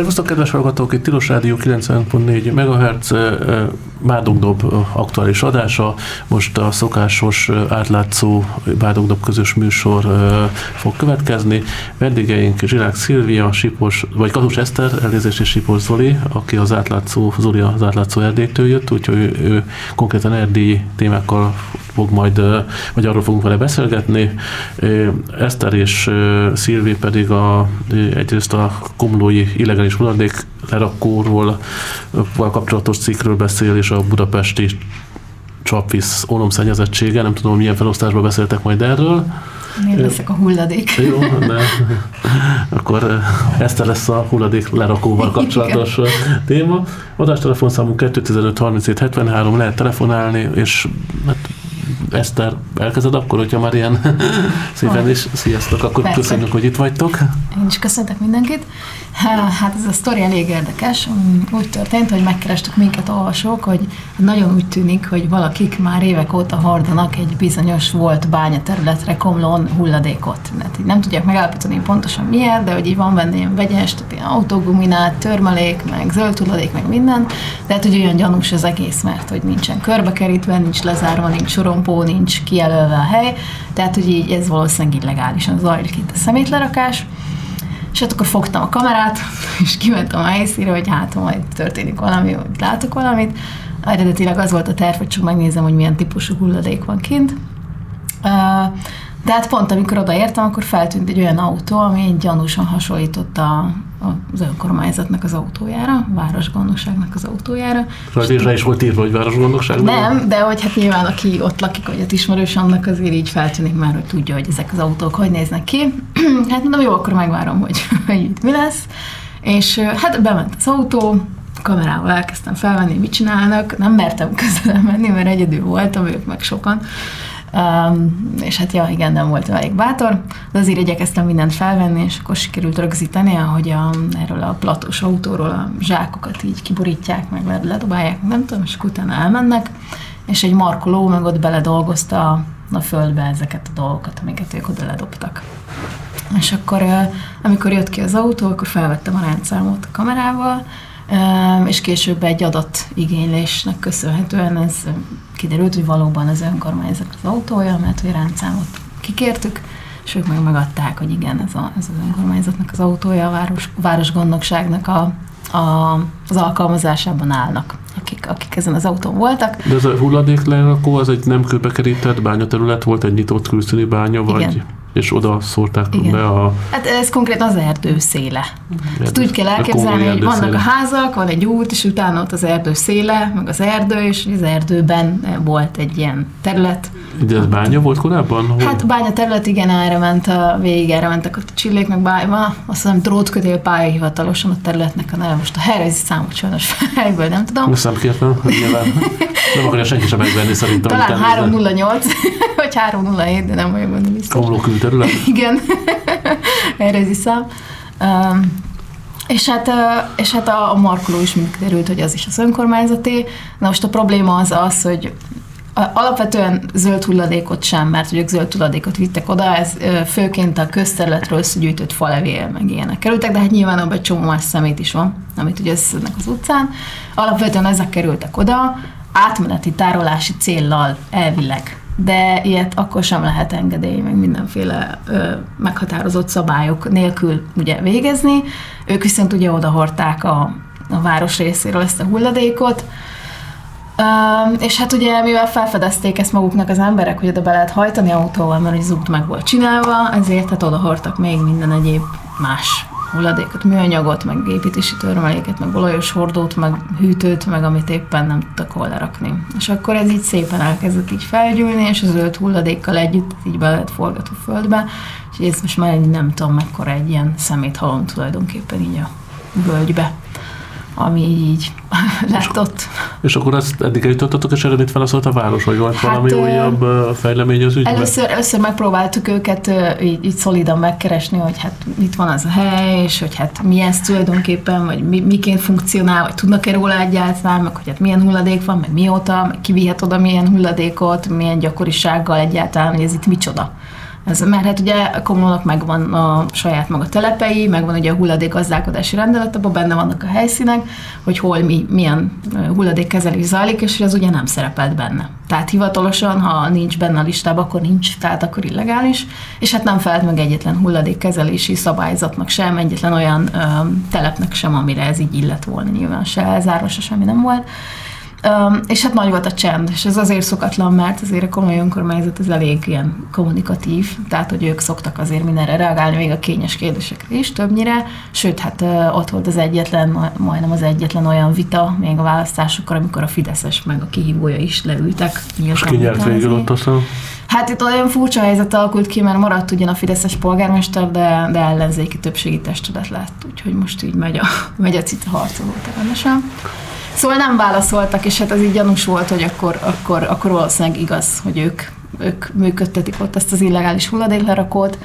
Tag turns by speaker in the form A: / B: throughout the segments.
A: Szervusztok, kedves hallgatók! Itt Tilos Rádió 90.4 MHz Bádogdob aktuális adása. Most a szokásos átlátszó Bádogdob közös műsor fog következni. Vendégeink Zsirák Szilvia, Sipos, vagy Kadus Eszter, elnézést és Sipos Zoli, aki az átlátszó, Zoli az átlátszó Erdélytől jött, úgyhogy ő, ő konkrétan erdélyi témákkal fog majd, vagy arról fogunk vele beszélgetni. Eszter és Szilvi pedig a, egyrészt a komlói illegális hulladék lerakóról kapcsolatos cikkről beszél, és a budapesti csapvíz ólomszennyezettsége, nem tudom, milyen felosztásban beszéltek majd erről.
B: Miért leszek a hulladék?
A: Jó, de akkor ezt lesz a hulladék lerakóval kapcsolatos Igen. téma. Adásstelefonszámunk 215 37 73, lehet telefonálni, és hát Eszter, elkezded akkor, hogyha már ilyen szépen is, sziasztok, akkor Persze. köszönjük, hogy itt vagytok.
B: Én is köszöntök mindenkit. Hát ez a sztori elég érdekes. Úgy történt, hogy megkerestük minket olvasók, hogy nagyon úgy tűnik, hogy valakik már évek óta hordanak egy bizonyos volt bányaterületre komlón hulladékot. Mert így nem tudják megállapítani pontosan miért, de hogy így van benne ilyen vegyes, tehát ilyen autóguminát, törmelék, meg zöld hulladék, meg minden. De hát, hogy olyan gyanús az egész, mert hogy nincsen körbekerítve, nincs lezárva, nincs sorompó, nincs kijelölve a hely. Tehát, hogy így ez valószínűleg illegálisan zajlik itt a szemétlerakás. És hát akkor fogtam a kamerát, és kimentem a helyszínre, hogy hát majd történik valami, hogy látok valamit. Eredetileg az volt a terv, hogy csak megnézem, hogy milyen típusú hulladék van kint. De hát pont amikor odaértem, akkor feltűnt egy olyan autó, ami gyanúsan hasonlított a, az önkormányzatnak az autójára, városgondnokságnak az autójára.
A: Rajta is volt írva, hogy városgondnokság?
B: Nem, de hogy hát nyilván aki ott lakik, vagy ott ismerős annak azért így feltűnik már, hogy tudja, hogy ezek az autók hogy néznek ki. hát mondom, jó, akkor megvárom, hogy, hogy itt mi lesz. És hát bement az autó, kamerával elkezdtem felvenni, mit csinálnak, nem mertem közelem menni, mert egyedül voltam, ők meg sokan. Um, és hát ja, igen, nem volt elég bátor, de azért igyekeztem mindent felvenni, és akkor sikerült rögzíteni, ahogy a, erről a platós autóról a zsákokat így kiborítják, meg ledobálják, nem tudom, és utána elmennek, és egy markoló meg ott beledolgozta a, a földbe ezeket a dolgokat, amiket ők oda ledobtak. És akkor, amikor jött ki az autó, akkor felvettem a rendszámot a kamerával, és később egy igénylésnek köszönhetően ez kiderült, hogy valóban az önkormányzat az autója, mert hogy rendszámot kikértük, és ők meg megadták, hogy igen, ez, a, ez az önkormányzatnak az autója, a város, városgondnokságnak a, a, az alkalmazásában állnak, akik, akik ezen az autón voltak.
A: De ez a hulladéklerakó, az egy nem kőbekerített bányaterület volt, egy nyitott külszíni bánya, vagy? Igen és oda szórták Igen. be a...
B: Hát ez konkrétan az erdő széle. Tehát úgy kell elképzelni, hogy vannak a házak, van egy út, és utána ott az erdő széle, meg az erdő, és az erdőben volt egy ilyen terület.
A: De ez bánya volt korábban?
B: Hol? Hát bánya terület, igen, erre ment a végig, erre mentek a csillék, meg bájma. Azt hiszem drótkötél pálya hivatalosan a területnek a neve. Most a helyrezi számot sajnos fejből nem tudom.
A: Nem kértem, nyilván. Nem akarja senki sem megvenni szerintem.
B: Talán 308 vagy 307, de nem vagyok benne biztos.
A: Komló külterület?
B: Igen, erre ez szám. Um, és hát, és hát a, a markoló is derült, hogy az is az önkormányzati. Na most a probléma az az, hogy alapvetően zöld hulladékot sem, mert ők zöld hulladékot vittek oda, ez főként a közterületről összegyűjtött falevél, meg ilyenek kerültek, de hát nyilván abban egy csomó más szemét is van, amit ugye összednek az utcán. Alapvetően ezek kerültek oda, átmeneti tárolási céllal elvileg de ilyet akkor sem lehet engedély, meg mindenféle ö, meghatározott szabályok nélkül ugye végezni. Ők viszont ugye odahorták a, a város részéről ezt a hulladékot, És hát ugye, mivel felfedezték ezt maguknak az emberek, hogy oda be lehet hajtani autóval, mert az út meg volt csinálva, ezért hát odahortak még minden egyéb más hulladékot, műanyagot, meg építési törmeléket, meg olajos hordót, meg hűtőt, meg amit éppen nem tudtak hol lerakni. És akkor ez így szépen elkezdett így felgyűlni, és az zöld hulladékkal együtt így be lehet forgatva földbe, és ez most már nem tudom mekkora egy ilyen szeméthalom tulajdonképpen így a völgybe ami így lett ott.
A: És akkor ezt eddig eljutottatok, és erre mit válaszolt a város, vagy volt hát, valami újabb fejlemény az ügyben?
B: Először, először megpróbáltuk őket így, így szolidan megkeresni, hogy hát mit van az a hely, és hogy hát mi ez tulajdonképpen, vagy mi, miként funkcionál, vagy tudnak-e róla egyáltalán, meg hogy hát milyen hulladék van, meg mióta, meg ki vihet oda milyen hulladékot, milyen gyakorisággal egyáltalán, hogy ez itt micsoda Ez, mert hát ugye a kommunalnak megvan a saját maga telepei, megvan ugye a hulladékgazdálkodási rendelet, abban benne vannak a helyszínek, hogy hol mi, milyen hulladékkezelés zajlik, és ez ugye nem szerepelt benne. Tehát hivatalosan, ha nincs benne a listában, akkor nincs, tehát akkor illegális, és hát nem felelt meg egyetlen hulladékkezelési szabályzatnak sem, egyetlen olyan ö, telepnek sem, amire ez így illet volna nyilván, se elzárva, se semmi nem volt. Um, és hát nagy volt a csend, és ez azért szokatlan, mert azért a komoly önkormányzat az elég ilyen kommunikatív, tehát hogy ők szoktak azért mindenre reagálni, még a kényes kérdésekre is többnyire, sőt, hát uh, ott volt az egyetlen, majdnem az egyetlen olyan vita, még a választásokkor, amikor a Fideszes meg a kihívója is leültek.
A: És ki nyert végül ott aztán?
B: Hát itt olyan furcsa helyzet alakult ki, mert maradt ugyan a Fideszes polgármester, de, de ellenzéki többségi testület lett, úgyhogy most így megy a, megy a cica harcoló rendesen. Szóval nem válaszoltak, és hát az így gyanús volt, hogy akkor, akkor, akkor valószínűleg igaz, hogy ők, ők működtetik ott ezt az illegális hulladéklerakót,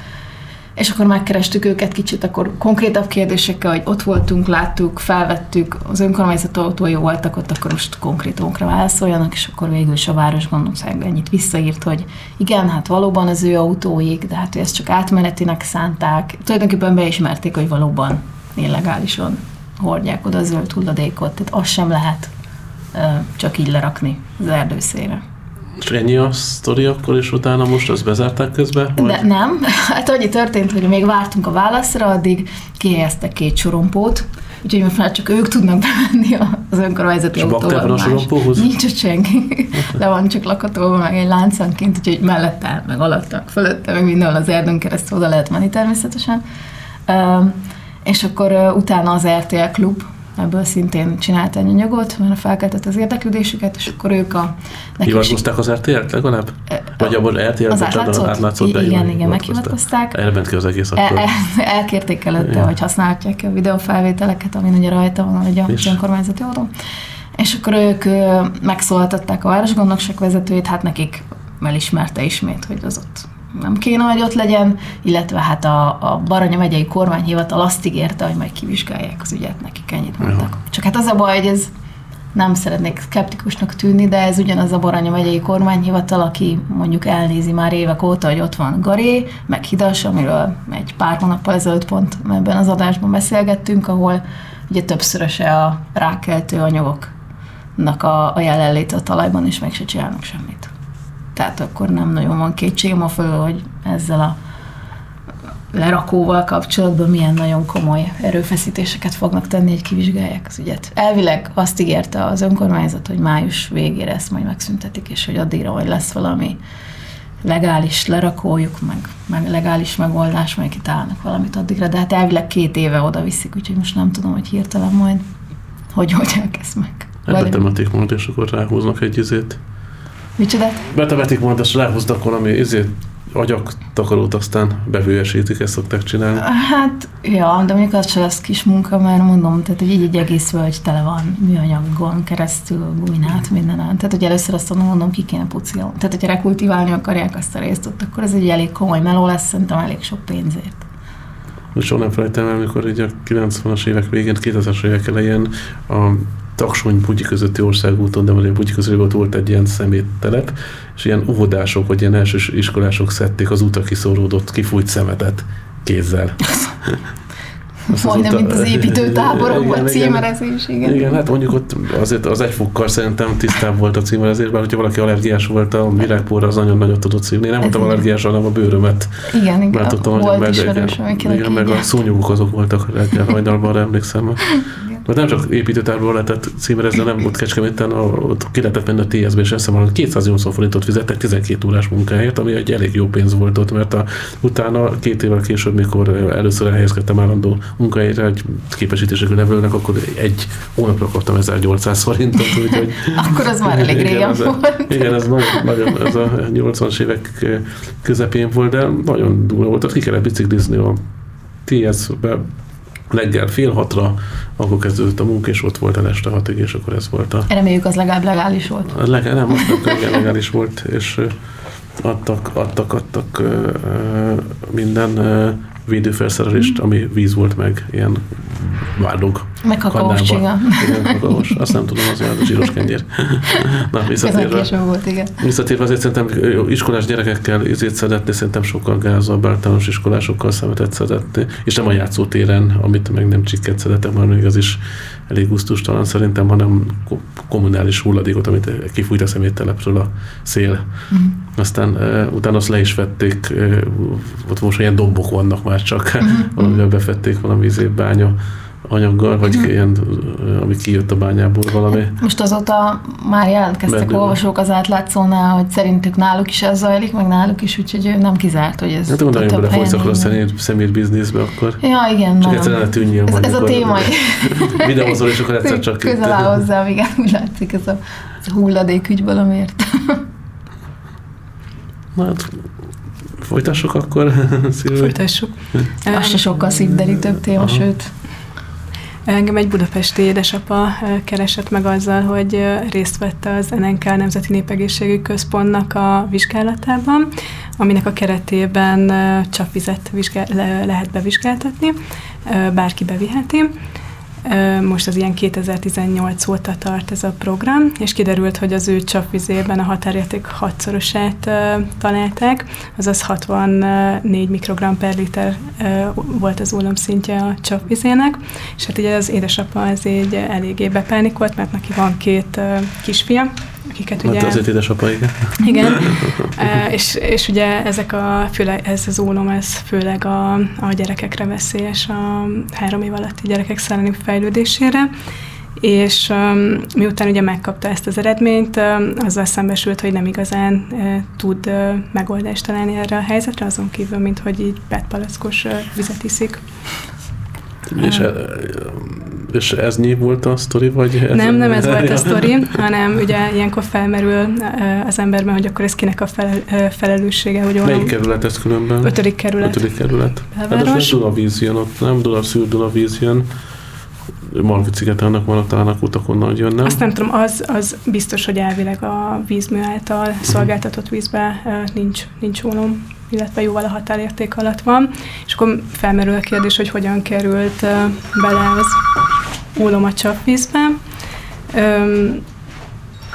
B: és akkor megkerestük őket kicsit, akkor konkrétabb kérdésekkel, hogy ott voltunk, láttuk, felvettük, az önkormányzat autói voltak ott, akkor most konkrétumokra válaszoljanak, és akkor végül is a városgondnokság ennyit visszaírt, hogy igen, hát valóban az ő autóik, de hát hogy ezt csak átmenetinek szánták. Tulajdonképpen beismerték, hogy valóban illegálisan hordják oda a zöld hulladékot, tehát azt sem lehet csak így lerakni az erdőszére.
A: És ennyi a sztori akkor, és utána most azt bezárták közbe?
B: Vagy? De nem. Hát annyi történt, hogy még vártunk a válaszra, addig kihelyeztek két sorompót, úgyhogy most már csak ők tudnak bemenni az önkormányzati
A: autóval. a sorompóhoz?
B: Nincs ott senki. Le van csak lakatolva, meg egy láncanként, úgyhogy mellette, meg alatta, fölötte, meg mindenhol az erdőn keresztül oda lehet menni természetesen és akkor uh, utána az RTL Klub ebből szintén csinált egy anyagot, mert felkeltett az érdeklődésüket, és akkor ők a...
A: Hivatkozták az RTL-t legalább? Vagy abban RTL
B: az átlátszót? átlátszót igen, igen, igen meghivatkozták.
A: Erre ment ki az egész akkor. El,
B: el, elkérték előtte, igen. hogy használhatják a videófelvételeket, amin ugye rajta van hogy a önkormányzati oldalon. És akkor ők megszólaltatták a városgondnokság vezetőjét, hát nekik elismerte ismét, hogy az ott nem kéne, hogy ott legyen, illetve hát a, a Baranya megyei kormányhivatal azt ígérte, hogy majd kivizsgálják az ügyet, nekik ennyit mondtak. Ja. Csak hát az a baj, hogy ez nem szeretnék szkeptikusnak tűnni, de ez ugyanaz a Baranya megyei kormányhivatal, aki mondjuk elnézi már évek óta, hogy ott van Garé, meg Hidas, amiről egy pár hónappal ezelőtt pont ebben az adásban beszélgettünk, ahol ugye többszöröse a rákeltő anyagoknak a, a jelenléte a talajban, és meg se csinálnak semmit. Tehát akkor nem nagyon van kétségem a föl, hogy ezzel a lerakóval kapcsolatban milyen nagyon komoly erőfeszítéseket fognak tenni, hogy kivizsgálják az ügyet. Elvileg azt ígérte az önkormányzat, hogy május végére ezt majd megszüntetik, és hogy addigra majd lesz valami legális lerakójuk, meg, meg legális megoldás, majd kitálnak valamit addigra, de hát elvileg két éve oda viszik, úgyhogy most nem tudom, hogy hirtelen majd hogy hogyan ezt meg.
A: Betemetik majd, és akkor ráhúznak egy izét.
B: Micsoda?
A: Betemetik majd, és ráhúznak valami izét, agyak takarót, aztán bevőesítik, ezt szokták csinálni.
B: Hát, ja, de mondjuk az sem lesz kis munka, mert mondom, tehát hogy így egy egész völgy tele van műanyagon keresztül, guminát, mindenen. Tehát, hogy először azt mondom, ki kéne pucilni. Tehát, hogyha rekultiválni akarják azt a részt ott, akkor ez egy elég komoly meló lesz, szerintem elég sok pénzért.
A: Soha nem felejtem el, amikor így a 90-as évek végén, 2000-es évek elején a Taksony Bugyi közötti országúton, de a Bugyi között volt egy ilyen szeméttelep, és ilyen óvodások, vagy ilyen elsős iskolások szedték az utak kiszóródott, kifújt szemetet kézzel.
B: Majdnem, mint az építőtáborokban címerezés, igen.
A: Igen, hát mondjuk ott azért az egy fokkal szerintem tisztább volt a címerezés, bár hogyha valaki allergiás volt a virágpórra, az nagyon nagyot tudott szívni. Nem voltam allergiás, hanem a bőrömet.
B: Igen, igen. Már tudtam,
A: hogy meg, igen, igen, meg a szúnyogok azok voltak reggel hajnalban, emlékszem. Mert nem csak építőtárból lehetett címerezni, nem ott Kecskeméten, ott ki lehetett menni a TSB, és azt hiszem, 280 forintot fizettek 12 órás munkáért, ami egy elég jó pénz volt ott, mert a, utána két évvel később, mikor először elhelyezkedtem állandó munkahelyre, egy képesítésű nevelőnek, akkor egy hónapra kaptam 1800 forintot. Úgyhogy,
B: akkor az már elég régen volt.
A: Igen, ez nagyon, nagyon ez a 80-as évek közepén volt, de nagyon durva volt, ki kellett biciklizni a TS-be reggel fél hatra, akkor kezdődött a munka, és ott volt el este hatig, és akkor ez volt a...
B: Reméljük, az legalább legális volt.
A: A leg, nem, most nem legális volt, és adtak, adtak, adtak minden védőfelszerelést, ami víz volt meg, ilyen várdog.
B: Meg kakaós csiga.
A: Igen, kakaós. Azt nem tudom, az olyan zsíros kenyér. Na, visszatérve.
B: volt, igen.
A: Visszatérve azért szerintem iskolás gyerekekkel izét szedetni, szerintem sokkal gázabb általános iskolásokkal szemetet szedetni, és nem a játszótéren, amit meg nem csikket szedetek, mert még az is elég gusztustalan szerintem, hanem kommunális hulladékot, amit kifújt a szeméttelepről a szél. Mm. Aztán uh, utána azt le is vették, uh, ott most ilyen dombok vannak már csak, mm. valamivel befették valami bánya anyaggal, vagy uh-huh. ilyen, ami kijött a bányából valami.
B: Most azóta már jelentkeztek Bendő. olvasók az átlátszónál, hogy szerintük náluk is ez zajlik, meg náluk is, úgyhogy nem kizárt, hogy ez
A: Hát tudom, nagyon belefolysz a szemét, szemét bizniszbe, akkor
B: ja, igen,
A: csak egyszerűen ne tűnjön.
B: Ez, ez a téma.
A: Videózol, és akkor egyszer csak...
B: Közel áll hozzá, igen, úgy látszik ez a, ez a hulladékügy valamiért.
A: Na, hát folytassuk akkor.
C: Folytassuk.
B: Az se sokkal szívderítőbb téma, Aha. sőt.
C: Engem egy budapesti édesapa keresett meg azzal, hogy részt vette az NNK Nemzeti Népegészségügyi Központnak a vizsgálatában, aminek a keretében csapvizet vizsgál, lehet bevizsgáltatni, bárki beviheti. Most az ilyen 2018 óta tart ez a program, és kiderült, hogy az ő csapvizében a határérték hatszorosát találták, azaz 64 mikrogram per liter volt az szintje a csapvizének, és hát ugye az édesapa ez így eléggé bepánikolt, mert neki van két kisfia, akiket
A: ugye... Hát azért édesapa, igen.
C: Igen, e, és, és ugye ezek a, főleg, ez az ólom, ez főleg a, a gyerekekre veszélyes, a három év alatti gyerekek szellemi fejlődésére, és um, miután ugye megkapta ezt az eredményt, um, azzal szembesült, hogy nem igazán uh, tud uh, megoldást találni erre a helyzetre, azon kívül, mint hogy így petpalackos uh, vizet iszik.
A: És, és ez nyív volt a sztori, vagy?
C: Ez nem, nem ez volt a sztori, hanem ugye ilyenkor felmerül az emberben, hogy akkor ez kinek a felelőssége, hogy
A: Melyik kerület ez különben?
C: Ötödik kerület.
A: Ötödik kerület. Hát most Dulavíz jön ott, nem? Dula szűr Dulavíz jön. Margit szigeten annak vannak talán a kutak onnan jön, nem?
C: Azt nem tudom, az, az biztos, hogy elvileg a vízmű által szolgáltatott vízbe nincs, nincs ólom illetve jóval a határérték alatt van, és akkor felmerül a kérdés, hogy hogyan került bele az ólom a csapvízbe.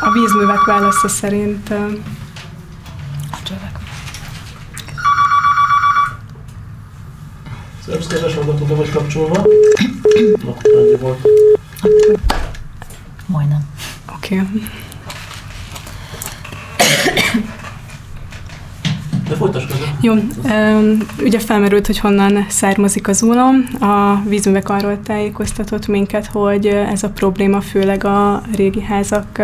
C: A vízművek válasza szerint a csövek.
A: Szervusz, kedves hallgatók, vagy kapcsolva? No, volt.
B: Majdnem.
C: Oké. Okay.
A: De folytasd
C: Jó, ugye felmerült, hogy honnan származik az ólom. A vízművek arról tájékoztatott minket, hogy ez a probléma főleg a régi házak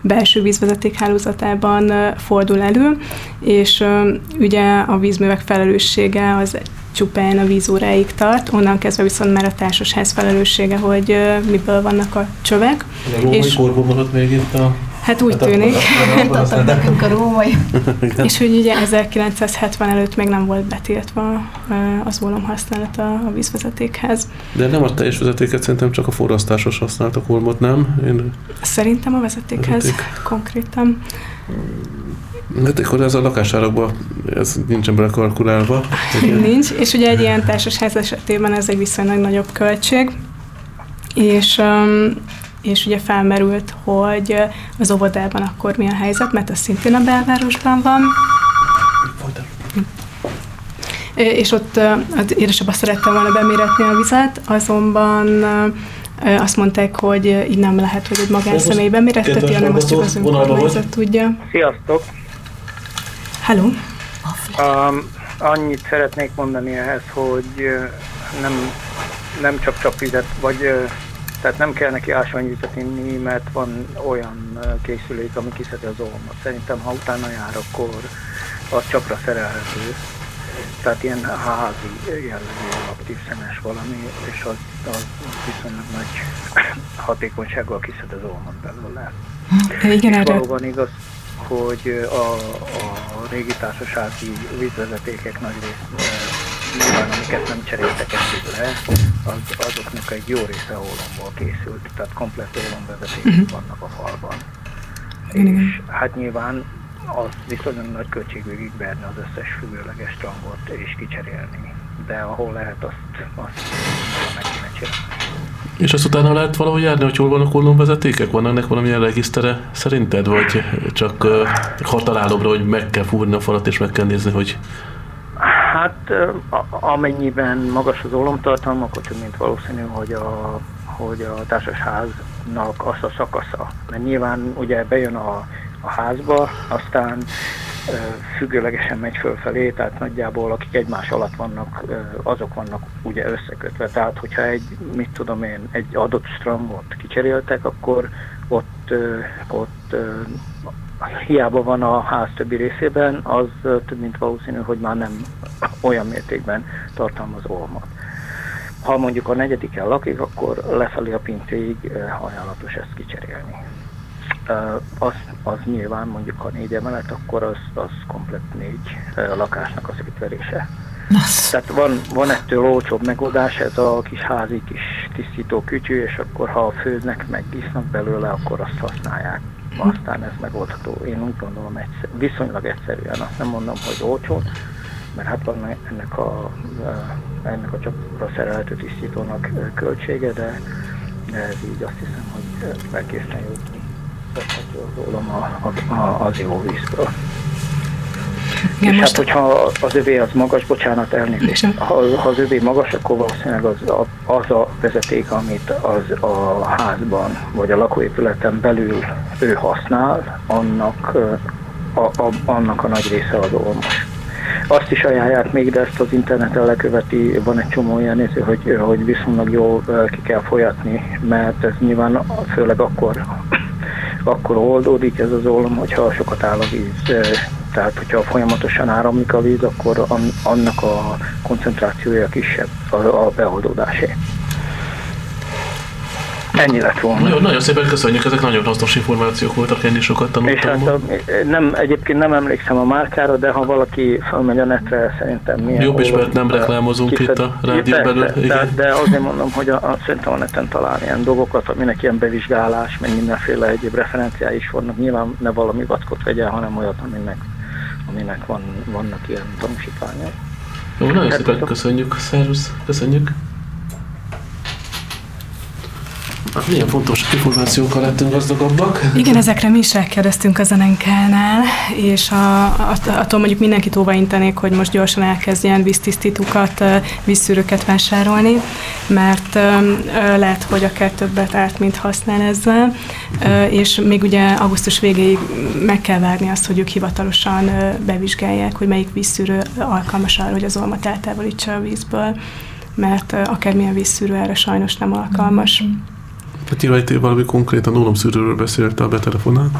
C: belső vízvezeték hálózatában fordul elő, és ugye a vízművek felelőssége az csupán a vízóráig tart, onnan kezdve viszont már a társasház felelőssége, hogy miből vannak a csövek.
A: A római és korban maradt még itt a
C: Hát úgy hát tűnik. Adtak nekünk a római. És hogy ugye 1970 előtt még nem volt betiltva az ólom használata a vízvezetékhez.
A: De nem a teljes vezetéket, szerintem csak a forrasztásos használtak olmot, nem?
C: Én... Szerintem a vezetékhez vezeték. konkrétan.
A: Hát akkor ez a lakásárakban ez nincsen belekalkulálva.
C: Nincs, és ugye egy ilyen társasház esetében ez egy viszonylag nagyobb költség, és um, és ugye felmerült, hogy az óvodában akkor mi a helyzet, mert az szintén a belvárosban van. És ott az édesapja szerette volna beméretni a vizet, azonban azt mondták, hogy így nem lehet, hogy egy magánszemély beméretteti, hanem azt csak az önkormányzat tudja.
D: Sziasztok!
C: Hello!
D: Um, annyit szeretnék mondani ehhez, hogy nem, nem csak csapvizet, vagy tehát nem kell neki ásványvizet inni, mert van olyan készülék, ami kiszedi az olmot. Szerintem, ha utána jár, akkor az csapra szerelhető. Tehát ilyen házi jellegű aktív szemes valami, és az, az viszonylag nagy hatékonysággal kiszed az olmot belőle.
C: Igen,
D: és valóban igaz, hogy a, a régi társasági vízvezetékek nagy részt nyilván amiket nem cseréltek le, az, azoknak egy jó része ólomból készült, tehát komplett ólomvezetékek uh-huh. vannak a falban.
C: Igen,
D: és hát nyilván az viszonylag nagy költség végigverni az összes függőleges trangot és kicserélni de ahol lehet, azt, azt meg kéne csinálni.
A: És azt utána lehet valahogy járni, hogy hol vannak ollóvezetékek? Van ennek valamilyen regisztere szerinted? Vagy csak uh, hatalálomra, hogy meg kell fúrni a falat és meg kell nézni, hogy...
D: Hát amennyiben magas az ólomtartalma, akkor több mint valószínű, hogy a, hogy a társasháznak az a szakasza. Mert nyilván ugye bejön a, a házba, aztán függőlegesen megy fölfelé, tehát nagyjából akik egymás alatt vannak, azok vannak ugye összekötve. Tehát, hogyha egy, mit tudom én, egy adott strangot kicseréltek, akkor ott, ott hiába van a ház többi részében, az több mint valószínű, hogy már nem olyan mértékben tartalmaz olmat. Ha mondjuk a negyediken lakik, akkor lefelé a pincéig ajánlatos ezt kicserélni az, az nyilván mondjuk ha négy emelet, akkor az, az komplet négy lakásnak a szétverése. Tehát van, van ettől olcsóbb megoldás, ez a kis házi kis tisztító kütyű, és akkor ha főznek, meg isznak belőle, akkor azt használják. Aztán ez megoldható. Én úgy gondolom egyszer, viszonylag egyszerűen. Azt nem mondom, hogy olcsó, mert hát van ennek a, ennek a csapra szerelhető tisztítónak költsége, de ez így azt hiszem, hogy egészen jó rólam a, a, az jó vízből. Igen, és hát, hogyha az övé az magas, bocsánat, elnézést, ha, ha az övé magas, akkor valószínűleg az a, az a vezeték, amit az a házban, vagy a lakóépületen belül ő használ, annak a, a, annak a nagy része az olmos. Azt is ajánlják még, de ezt az interneten leköveti, van egy csomó ilyen néző, hogy, hogy viszonylag jól ki kell folyatni, mert ez nyilván főleg akkor akkor oldódik ez az ólom, hogyha sokat áll a víz. Tehát, hogyha folyamatosan áramlik a víz, akkor annak a koncentrációja kisebb a beoldódásé. Ennyi lett volna.
A: Nagyon, nagyon szépen köszönjük, ezek nagyon hasznos információk voltak, én is sokat tanultam. És hát
D: a, nem, egyébként nem emlékszem a márkára, de ha valaki felmegy a netre, szerintem milyen...
A: Jobb is, mert nem reklámozunk itt a rádió belül.
D: De, de azért mondom, hogy a, a, szerintem a neten talál ilyen dolgokat, aminek ilyen bevizsgálás, meg mindenféle egyéb referenciái is vannak. Nyilván ne valami vackot vegyen, hanem olyat, aminek, aminek van, vannak ilyen tanúsítványai.
A: Jó, nagyon szépen köszönjük, szervusz, köszönjük. Hát milyen fontos információkkal lettünk gazdagabbak.
C: Igen, ezekre mi is rákérdeztünk a zenenkánál, és a, a, attól mondjuk mindenkit óvaintenék, hogy most gyorsan elkezdjen víztisztítókat, vízszűrőket vásárolni, mert lehet, hogy akár többet árt, mint használ ezzel, és még ugye augusztus végéig meg kell várni azt, hogy ők hivatalosan bevizsgálják, hogy melyik vízszűrő alkalmas arra, hogy az olmat eltávolítsa a vízből mert akármilyen vízszűrő erre sajnos nem alkalmas. Mm-hmm.
A: Peti Rajté valami konkrétan ólomszűrőről beszélte a betelefonál.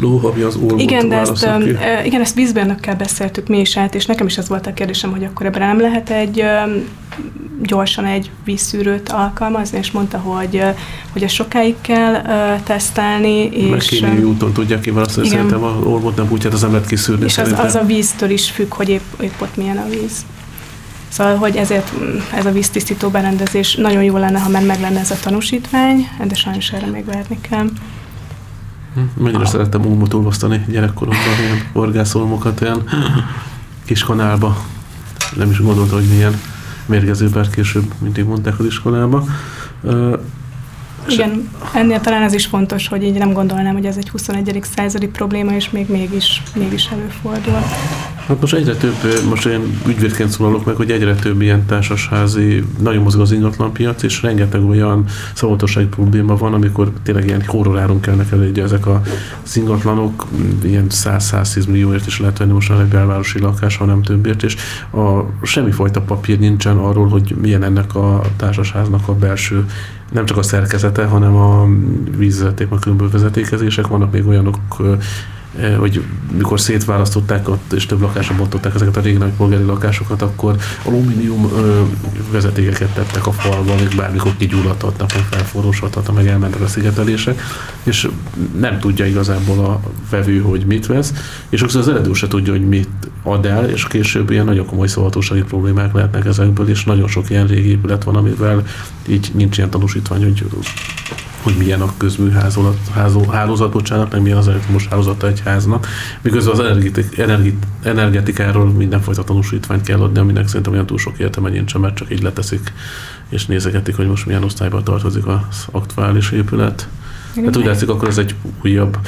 A: ami az ólmot
C: igen, de ezt, ki. igen, ezt vízbérnökkel beszéltük mi is át, és nekem is az volt a kérdésem, hogy akkor ebben nem lehet egy gyorsan egy vízszűrőt alkalmazni, és mondta, hogy, hogy ezt sokáig kell tesztelni. És,
A: kémiai úton tudják ki választani, szerintem a olmot nem úgy, hát az nem lehet kiszűrni.
C: És az, az, a víztől is függ, hogy épp, épp ott milyen a víz. Szóval, hogy ezért mm, ez a víztisztító berendezés nagyon jó lenne, ha már meg lenne ez a tanúsítvány, de sajnos erre még várni kell.
A: Hm, mennyire ah. szerettem ulmot olvasztani gyerekkoromban, ilyen orgászolmokat, ilyen kis kanálba. Nem is gondoltam, hogy milyen mérgező, bár később mindig mondták az iskolába.
C: Igen, ennél talán ez is fontos, hogy így nem gondolnám, hogy ez egy 21. századi probléma, és még mégis, mégis előfordul.
A: Hát most egyre több, most én ügyvédként szólalok meg, hogy egyre több ilyen társasházi, nagyon mozog az ingatlanpiac, és rengeteg olyan szavatossági probléma van, amikor tényleg ilyen horroráron kellnek el, hogy ezek a ingatlanok ilyen 100-110 millióért is lehet venni most egy belvárosi lakás, ha nem többért, és a, semmifajta papír nincsen arról, hogy milyen ennek a társasháznak a belső nem csak a szerkezete, hanem a vízvezeték, a különböző vezetékezések, vannak még olyanok hogy mikor szétválasztották ott, és több lakásra bontották ezeket a régi nagy polgári lakásokat, akkor alumínium vezetékeket tettek a falba, még bármikor kigyulladhatnak, meg felforrósodhatnak, meg elmentek a szigetelések, és nem tudja igazából a vevő, hogy mit vesz, és sokszor az eredő se tudja, hogy mit ad el, és később ilyen nagyon komoly szolgatósági problémák lehetnek ezekből, és nagyon sok ilyen régi épület van, amivel így nincs ilyen tanúsítvány, hogy hogy milyen a közműhálózat, hálózat, bocsánat, meg milyen az elektromos hálózata egy háznak, miközben az energetik, energetik, energetikáról mindenfajta tanúsítványt kell adni, aminek szerintem olyan túl sok értelme nincsen, mert csak így leteszik és nézegetik, hogy most milyen osztályban tartozik az aktuális épület. Hát úgy látszik, akkor ez egy újabb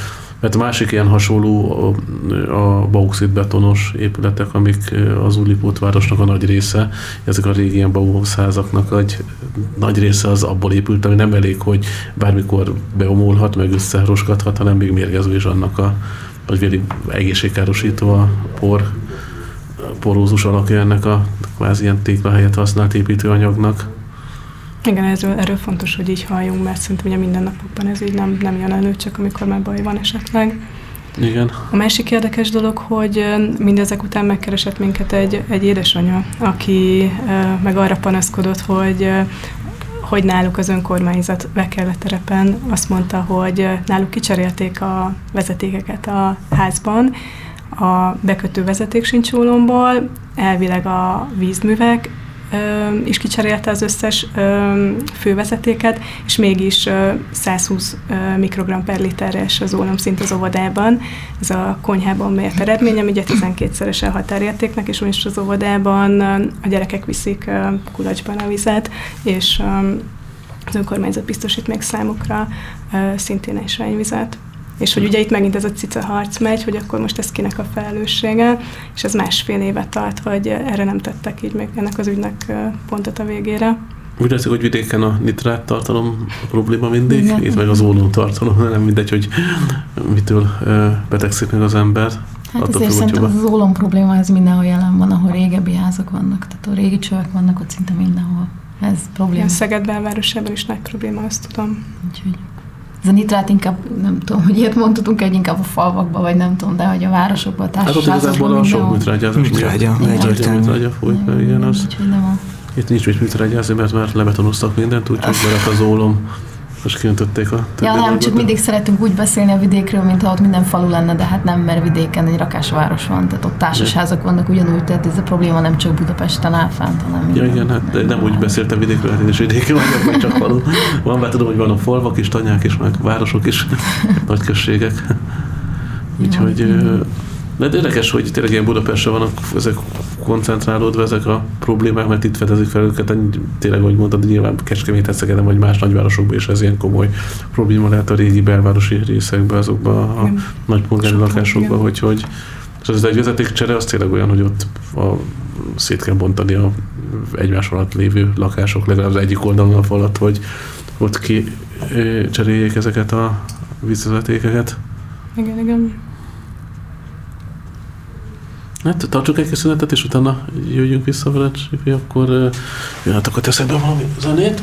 A: mert a másik ilyen hasonló a, a bauxit betonos épületek, amik az Újlipót városnak a nagy része, ezek a régi ilyen Bauhaus házaknak egy nagy része az abból épült, ami nem elég, hogy bármikor beomolhat, meg összeroskadhat, hanem még mérgező is annak a, vagy véli egészségkárosító a por, porózus alakja ennek a kvázi ilyen tékla helyett használt építőanyagnak.
C: Igen, erről, erről fontos, hogy így halljunk, mert szerintem ugye mindennapokban ez így nem, nem jön elő, csak amikor már baj van esetleg.
A: Igen.
C: A másik érdekes dolog, hogy mindezek után megkeresett minket egy, egy édesanyja, aki meg arra panaszkodott, hogy hogy náluk az önkormányzat Vekelle terepen azt mondta, hogy náluk kicserélték a vezetékeket a házban, a bekötő vezeték sincs elvileg a vízművek is kicserélte az összes fővezetéket, és mégis 120 mikrogram per literes az ólomszint az óvodában. Ez a konyhában mért eredmény, ami ugye 12-szeres a határértéknek, és most az óvodában a gyerekek viszik kulacsban a vizet, és az önkormányzat biztosít még számukra szintén esványvizet. És hogy ugye itt megint ez a cica harc megy, hogy akkor most ez kinek a felelőssége, és ez másfél évet tart, hogy erre nem tettek így még ennek az ügynek pontot a végére.
A: Úgy látszik, hogy vidéken a nitrát tartalom a probléma mindig, Igen. itt meg az ólom tartalom, nem mindegy, hogy mitől betegszik meg az ember.
B: Hát ezért szerintem az ólom probléma ez mindenhol jelen van, ahol régebbi házak vannak, tehát a régi csövek vannak ott szinte mindenhol. Ez probléma. Ja,
C: Szeged belvárosában is nagy probléma, azt tudom.
B: Úgyhogy. Ez a nitrát inkább, nem tudom, hogy ilyet mondhatunk egy inkább a falvakba, vagy nem tudom, de hogy a városokban, a társaságban. Hát ott igazából a sok
A: műtrágyázás.
E: Műtrágya,
A: egyértelmű. Műtrágya folyik, igen, az. Itt nincs mit műtrágyázni, mert már lebetonoztak mindent, úgyhogy berak az ólom most kiöntötték a
B: Ja, nem, csak mindig szeretünk úgy beszélni a vidékről, mintha ott minden falu lenne, de hát nem, mert vidéken egy rakásváros van, tehát ott társasházak vannak ugyanúgy, tehát ez a probléma nem csak Budapesten áll fent, hanem
A: Ja, igen, hát de nem úgy beszéltem vidékről, hát én is vidéki vagyok, vagy csak falu. Van, mert tudom, hogy van a falvak is, tanyák is, meg városok is, nagy községek. Úgyhogy de érdekes, hogy tényleg ilyen Budapesten vannak ezek koncentrálódva ezek a problémák, mert itt fedezik fel őket, tényleg, ahogy mondtad, nyilván Kecskemét, Szegeden vagy más nagyvárosokban is ez ilyen komoly probléma lehet a régi belvárosi részekben, azokban a nem. nagy polgári lakásokban, hogy, hogy és az egy vezetékcsere, az tényleg olyan, hogy ott a, szét kell bontani a egymás alatt lévő lakások, legalább az egyik oldalon a falat, hogy ott ki cseréljék ezeket a vízvezetékeket.
C: Igen, igen.
A: Hát tartsuk egy köszönetet, és utána jöjjünk vissza vele, akkor uh, jöhet akkor teszek be valami zenét.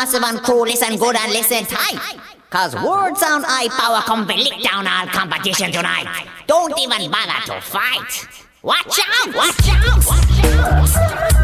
F: massive and cool, listen good and listen tight. Cause word sound eye power come lick down our competition tonight. Don't even bother to fight. Watch out! Watch out! Watch out!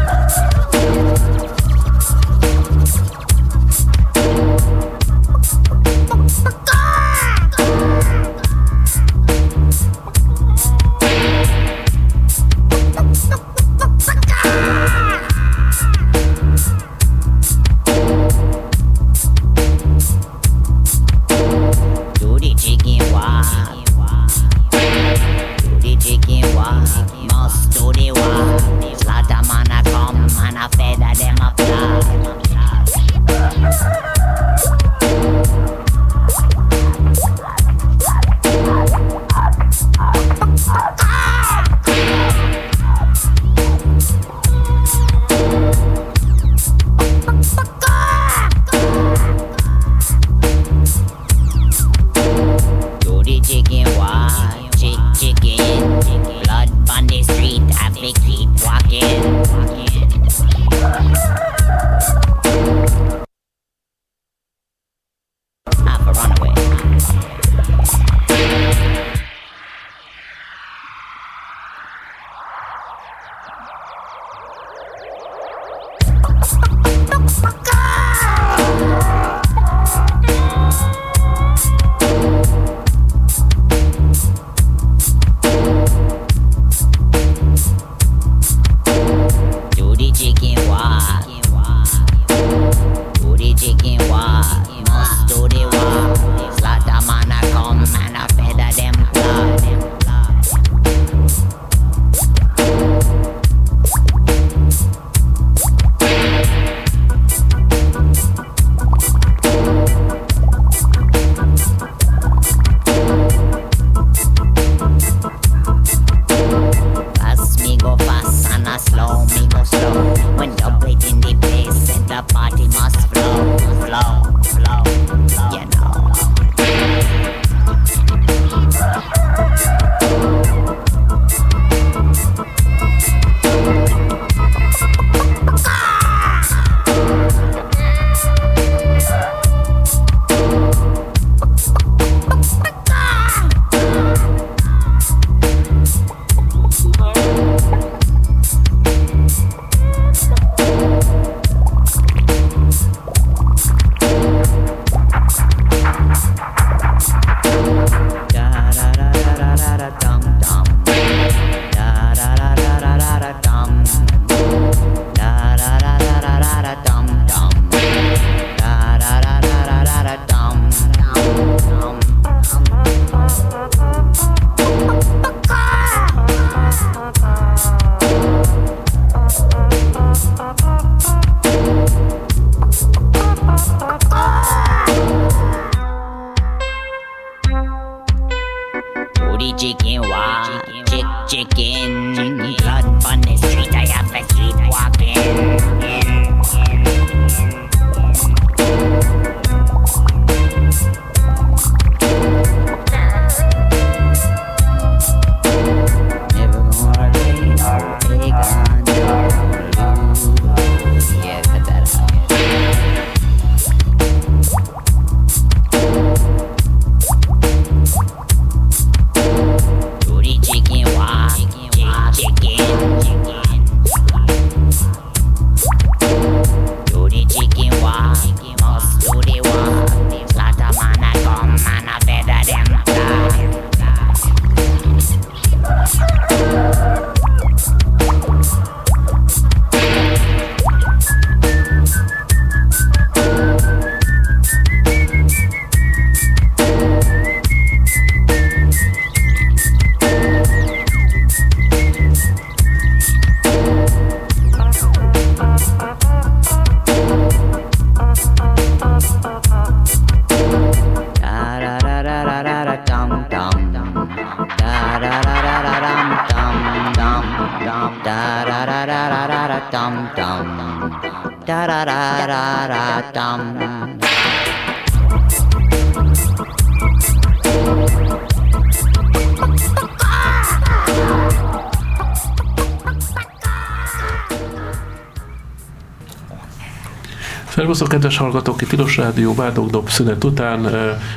A: Hallgatók, itt Tilos Rádió, Bádogdob szünet után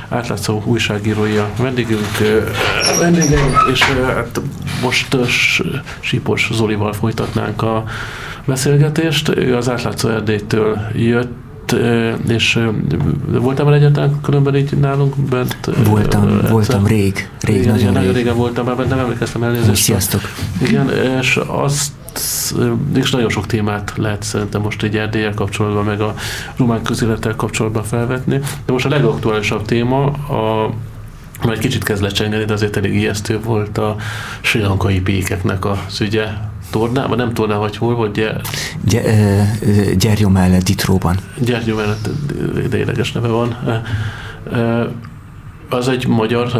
A: átlátszó újságírói a vendégünk, vendégeink, és hát most Sipos Zolival folytatnánk a beszélgetést. Ő az átlátszó Erdélytől jött, és voltam el egyáltalán különben így nálunk bent?
E: Voltam, egyszer. voltam rég, rég,
A: igen,
E: nagyon,
A: igen,
E: rég.
A: nagyon régen voltam már, nem emlékeztem elnézést.
E: Sziasztok!
A: Igen, és azt és nagyon sok témát lehet szerintem most egy Erdélyel kapcsolatban, meg a román közélettel kapcsolatban felvetni. De most a legaktuálisabb téma, a, majd kicsit kezd lecsengeni, de azért elég ijesztő volt a sri lankai pékeknek az ügye tornában, nem torná, vagy hol, vagy gyere,
E: Gy- Gyergyó mellett Ditróban.
A: Gyergyó mellett ideileges neve van. Az egy magyar,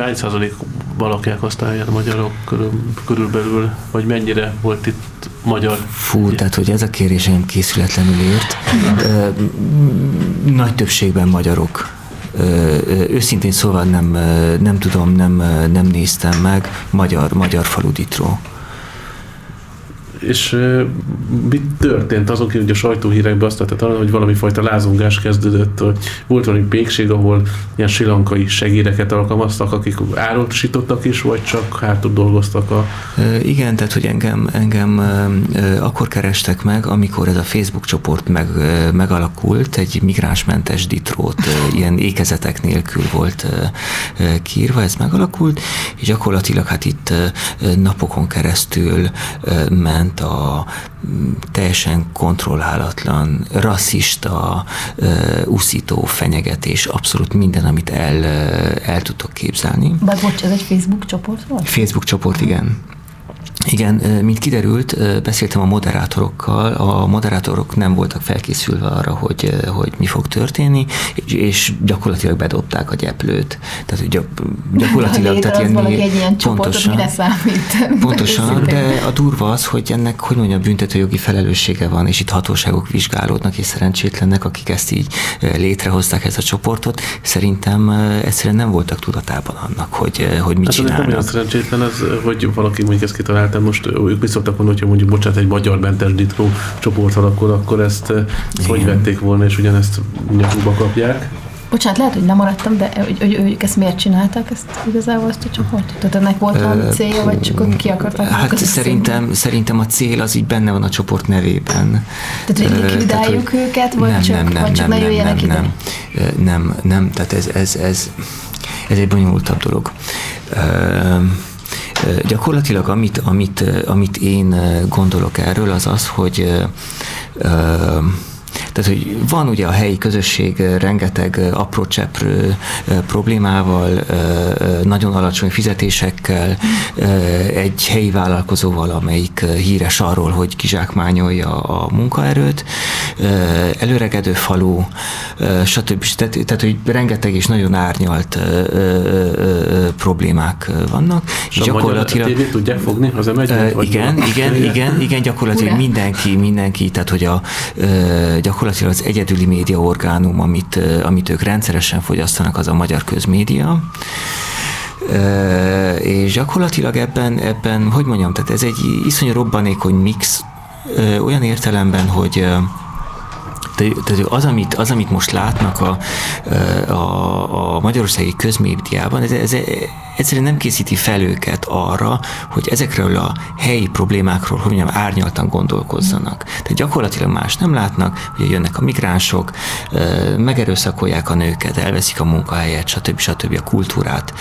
A: hány százalékban lakják azt a magyarok körül, körülbelül, vagy mennyire volt itt magyar?
E: Fú, tehát hogy ez a kérés engem készületlenül ért. Ö, Nagy többségben magyarok. Őszintén szóval nem, nem tudom, nem, nem néztem meg. Magyar, magyar falu Ditró.
A: És mi történt azon kívül, hogy a sajtóhírekben azt lehetett hallani, hogy valami fajta lázongás kezdődött, hogy volt valami pékség, ahol ilyen silankai segédeket alkalmaztak, akik árulsítottak is, vagy csak hátul dolgoztak a...
E: Igen, tehát hogy engem, engem akkor kerestek meg, amikor ez a Facebook csoport meg, megalakult, egy migránsmentes ditrót, ilyen ékezetek nélkül volt kiírva, ez megalakult, és gyakorlatilag hát itt napokon keresztül ö, ment a mm, teljesen kontrollálatlan, rasszista, ö, uszító fenyegetés, abszolút minden, amit el, el tudtok képzelni.
B: Bár bocs, ez egy Facebook csoport volt?
E: Facebook csoport, igen. Igen, mint kiderült, beszéltem a moderátorokkal, a moderátorok nem voltak felkészülve arra, hogy, hogy mi fog történni, és- és gyakorlatilag bedobták a gyeplőt. Tehát gyakorlatilag...
B: Létre
E: tehát
B: az valaki egy ilyen
E: pontosan,
B: mire számít?
E: Pontosan, de a durva az, hogy ennek, hogy mondjam, büntetőjogi felelőssége van, és itt hatóságok vizsgálódnak, és szerencsétlenek, akik ezt így létrehozták, ezt a csoportot, szerintem egyszerűen nem voltak tudatában annak, hogy, hogy mit
A: Hát nem
E: csinálnak.
A: szerencsétlen, ez, hogy valaki mondjuk ezt kitalálta, most ők mit szoktak mondani, hogyha mondjuk, bocsánat, egy magyar mentes ditró csoport alakul, akkor ezt, ezt hogy vették volna, és ugyanezt nyakukba kapják.
B: Bocsánat, lehet, hogy nem maradtam, de hogy, hogy, hogy ők ezt miért csinálták, ezt igazából ezt a csoportot? Tehát ennek volt valami
E: Ö,
B: célja, vagy csak ott ki akarták
E: Hát szerintem, szerintem a cél az így benne van a csoport nevében.
B: Tehát, hogy likvidáljuk
E: hogy-
B: őket, vagy
E: nem,
B: csak-
E: nem, nem,
B: vagy csak
E: nem,
B: ne
E: nem,
B: jöjjenek
E: nem,
B: ide?
E: nem, nem, nem, tehát ez, ez, ez, ez egy bonyolultabb dolog. Ö, Gyakorlatilag amit, amit, amit én ö, gondolok erről, az az, hogy ö, ö, tehát, hogy van ugye a helyi közösség rengeteg apró cseprő problémával, nagyon alacsony fizetésekkel, egy helyi vállalkozóval, amelyik híres arról, hogy kizsákmányolja a munkaerőt, előregedő falu, stb. Tehát, tehát, hogy rengeteg és nagyon árnyalt ö, ö, ö, ö, problémák vannak,
A: És a gyakorlatilag... tévét tudják fogni az
E: Ö, igen, igen, igen, igen, gyakorlatilag
B: Ura.
E: mindenki, mindenki, tehát hogy a, ö, gyakorlatilag az egyedüli média orgánum, amit, amit ők rendszeresen fogyasztanak, az a magyar közmédia. Ö, és gyakorlatilag ebben, ebben, hogy mondjam, tehát ez egy iszonyú robbanékony mix, olyan értelemben, hogy tehát az, amit, az, amit most látnak a, a, a magyarországi közmédiában, ez, ez egyszerűen nem készíti fel őket arra, hogy ezekről a helyi problémákról, hogy mondjam, árnyaltan gondolkozzanak. Tehát gyakorlatilag más nem látnak, hogy jönnek a migránsok, megerőszakolják a nőket, elveszik a munkahelyet, stb. stb. a kultúrát.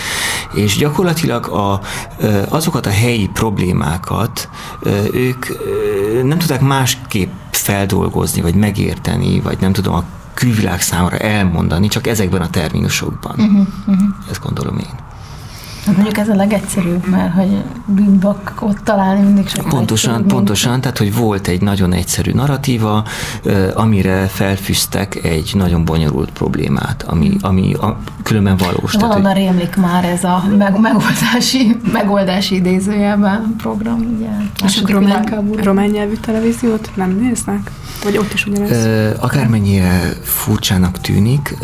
E: És gyakorlatilag a, azokat a helyi problémákat ők nem tudták másképp feldolgozni, vagy megérteni, vagy nem tudom, a külvilág számára elmondani, csak ezekben a terminusokban. Uh-huh, uh-huh. Ezt gondolom én.
B: Mondjuk ez a legegyszerűbb, mert hogy bűnbakot találni mindig sokkal
E: Pontosan,
B: egyszerűbb, mint-
E: pontosan, tehát hogy volt egy nagyon egyszerű narratíva, amire felfűztek egy nagyon bonyolult problémát, ami, ami a, különben valós.
B: Valahonnan
E: hogy,
B: rémlik már ez a meg, megoldási, megoldási idézőjelben program, ugye?
C: És a román, román nyelvű televíziót nem néznek? Vagy ott is ugyanez?
E: Akármennyire furcsának tűnik,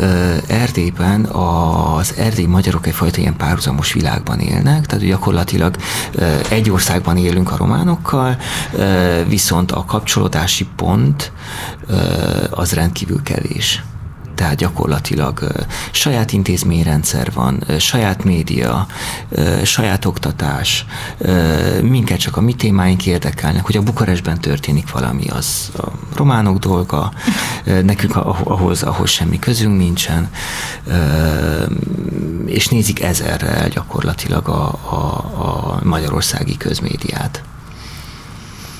E: Erdélyben az erdélyi magyarok egyfajta ilyen párhuzamos világ országban élnek, tehát gyakorlatilag egy országban élünk a románokkal, viszont a kapcsolódási pont az rendkívül kevés tehát gyakorlatilag saját intézményrendszer van, saját média, saját oktatás, minket csak a mi témáink érdekelnek, hogy a Bukarestben történik valami, az a románok dolga, nekünk ahhoz, ahhoz semmi közünk nincsen, és nézik ezerrel gyakorlatilag a, a, a magyarországi közmédiát.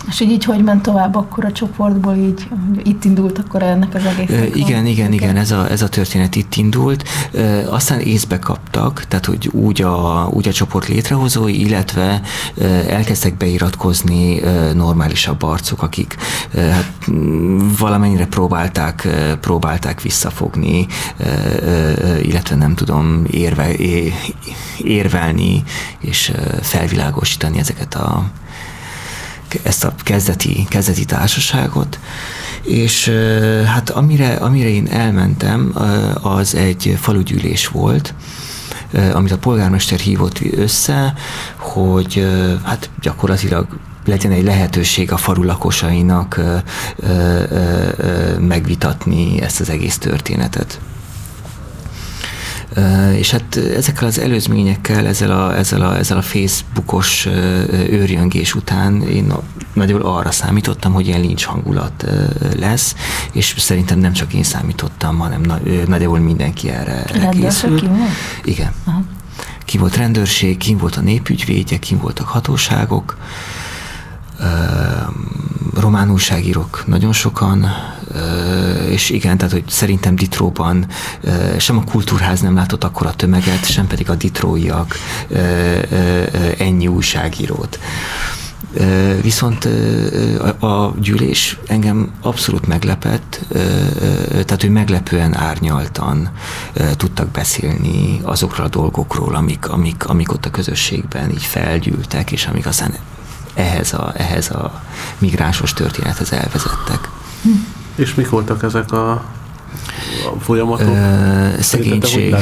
B: És így, így hogy ment tovább akkor a csoportból, így itt indult akkor ennek az egész?
E: E, igen, igen, igen, ez a, ez a történet itt indult. E, aztán észbe kaptak, tehát hogy úgy a, úgy a csoport létrehozói, illetve e, elkezdtek beiratkozni e, normálisabb arcok, akik e, hát, valamennyire próbálták, e, próbálták visszafogni, e, e, illetve nem tudom, érve, érvelni és felvilágosítani ezeket a ezt a kezdeti, kezdeti társaságot, és hát amire, amire én elmentem, az egy falugyűlés volt, amit a polgármester hívott össze, hogy hát gyakorlatilag legyen egy lehetőség a falu lakosainak megvitatni ezt az egész történetet. És hát ezekkel az előzményekkel, ezzel a, ezzel a, ezzel a Facebookos őrjöngés után én nagyjából arra számítottam, hogy ilyen lincs hangulat lesz, és szerintem nem csak én számítottam, hanem nagyjából mindenki erre, készült. Igen. Aha. Ki volt rendőrség, ki volt a népügyvédje, ki voltak hatóságok, román újságírók nagyon sokan, és igen, tehát hogy szerintem Ditróban sem a kultúrház nem látott akkora tömeget, sem pedig a ditróiak ennyi újságírót. Viszont a gyűlés engem abszolút meglepett, tehát ő meglepően árnyaltan tudtak beszélni azokról a dolgokról, amik, amik, amik ott a közösségben így felgyűltek, és amik aztán ehhez a, ehhez a migránsos történethez elvezettek. Hm.
A: És mik voltak ezek a, a folyamatok?
E: Ö, szegénység,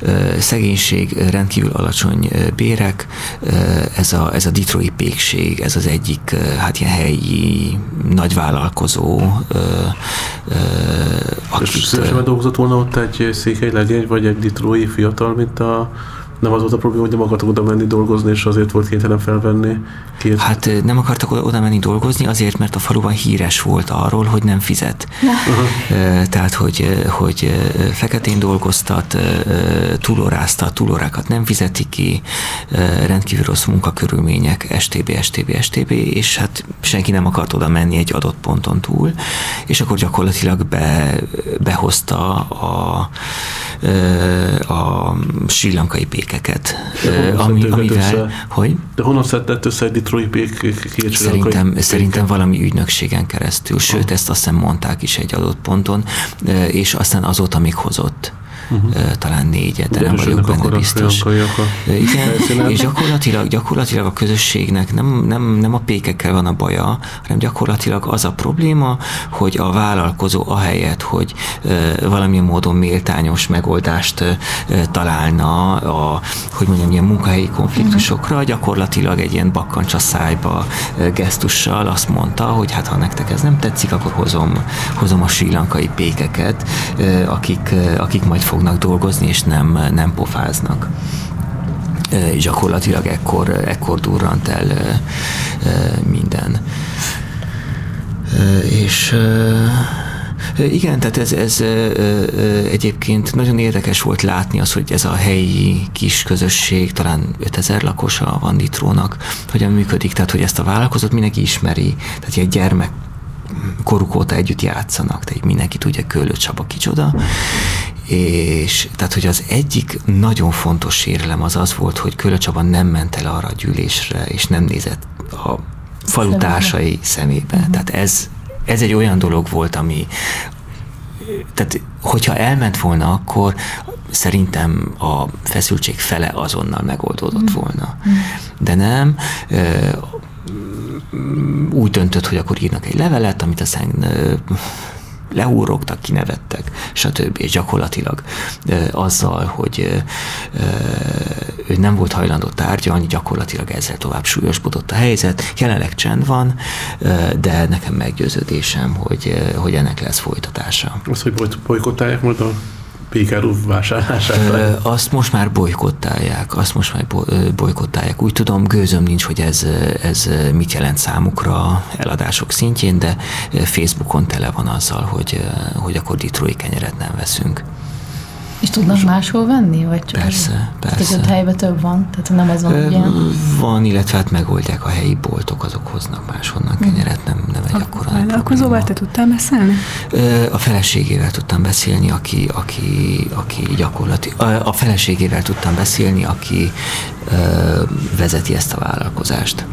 E: ö, szegénység, rendkívül alacsony bérek, ez a, ez a ditrói pékség, ez az egyik hát ilyen helyi nagyvállalkozó. Ö,
A: ö, akit, És szívesen dolgozott volna ott egy székely legény, vagy egy ditrói fiatal, mint a nem az volt a probléma, hogy nem akartak oda menni dolgozni, és azért volt kénytelen felvenni
E: két. Hát nem akartak oda menni dolgozni, azért, mert a faluban híres volt arról, hogy nem fizet. Uh-huh. Tehát, hogy, hogy feketén dolgoztat, túlóráztat, túlórákat nem fizeti ki, rendkívül rossz munkakörülmények, STB, STB, STB, és hát senki nem akart oda menni egy adott ponton túl, és akkor gyakorlatilag be, behozta a, a sri lankai pékeket.
A: Ami, amivel, össze? hogy? De honnan szedett össze egy detroit pék
E: két Szerintem, szerintem valami ügynökségen keresztül, sőt, ah. ezt azt hiszem mondták is egy adott ponton, és aztán azóta még hozott uh-huh. talán négyet, de nem vagyok benne biztos. Igen, és gyakorlatilag, gyakorlatilag a közösségnek nem, nem, nem a pékekkel van a baja, hanem gyakorlatilag az a probléma, hogy a vállalkozó ahelyett, hogy valamilyen módon méltányos megoldást találna a, hogy mondjam, ilyen munkahelyi konfliktusokra, uh-huh. gyakorlatilag egy ilyen bakkancsa szájba gesztussal azt mondta, hogy hát ha nektek ez nem tetszik, akkor hozom, hozom a sri lankai pékeket, akik, akik majd fog fognak dolgozni, és nem, nem pofáznak. Gyakorlatilag ekkor, ekkor durrant el minden. És igen, tehát ez, ez egyébként nagyon érdekes volt látni az, hogy ez a helyi kis közösség, talán 5000 lakosa van Ditrónak, hogyan működik, tehát hogy ezt a vállalkozót mindenki ismeri, tehát egy gyermek koruk óta együtt játszanak, tehát mindenki tudja Köllő Csaba kicsoda, és tehát, hogy az egyik nagyon fontos sérelem az az volt, hogy Köllő Csaba nem ment el arra a gyűlésre, és nem nézett a falutársai szemébe. Uh-huh. Tehát ez, ez egy olyan dolog volt, ami tehát hogyha elment volna, akkor szerintem a feszültség fele azonnal megoldódott uh-huh. volna. Uh-huh. De nem, úgy döntött, hogy akkor írnak egy levelet, amit aztán leúrogtak, kinevettek, stb. És gyakorlatilag azzal, hogy ő nem volt hajlandó tárgyalni, gyakorlatilag ezzel tovább súlyosbodott a helyzet. Jelenleg csend van, de nekem meggyőződésem, hogy, hogy ennek lesz folytatása.
A: Az, hogy bolykottálják majd a Pékerú vásárlását?
E: Azt most már bolykottálják, azt most már bolykottálják. Úgy tudom, gőzöm nincs, hogy ez, ez mit jelent számukra eladások szintjén, de Facebookon tele van azzal, hogy, hogy akkor Detroit kenyeret nem veszünk.
B: És tudnak máshol venni? Vagy csak
E: persze,
B: az,
E: persze.
B: Tehát helyben több van? Tehát nem ez van, ugye?
E: Van, illetve hát megoldják a helyi boltok, azok hoznak máshonnan kenyeret, nem, nem egy akkora
C: A vállalkozóval te tudtál beszélni?
E: A feleségével tudtam beszélni, aki, aki, aki gyakorlati, a feleségével tudtam beszélni, aki vezeti ezt a vállalkozást.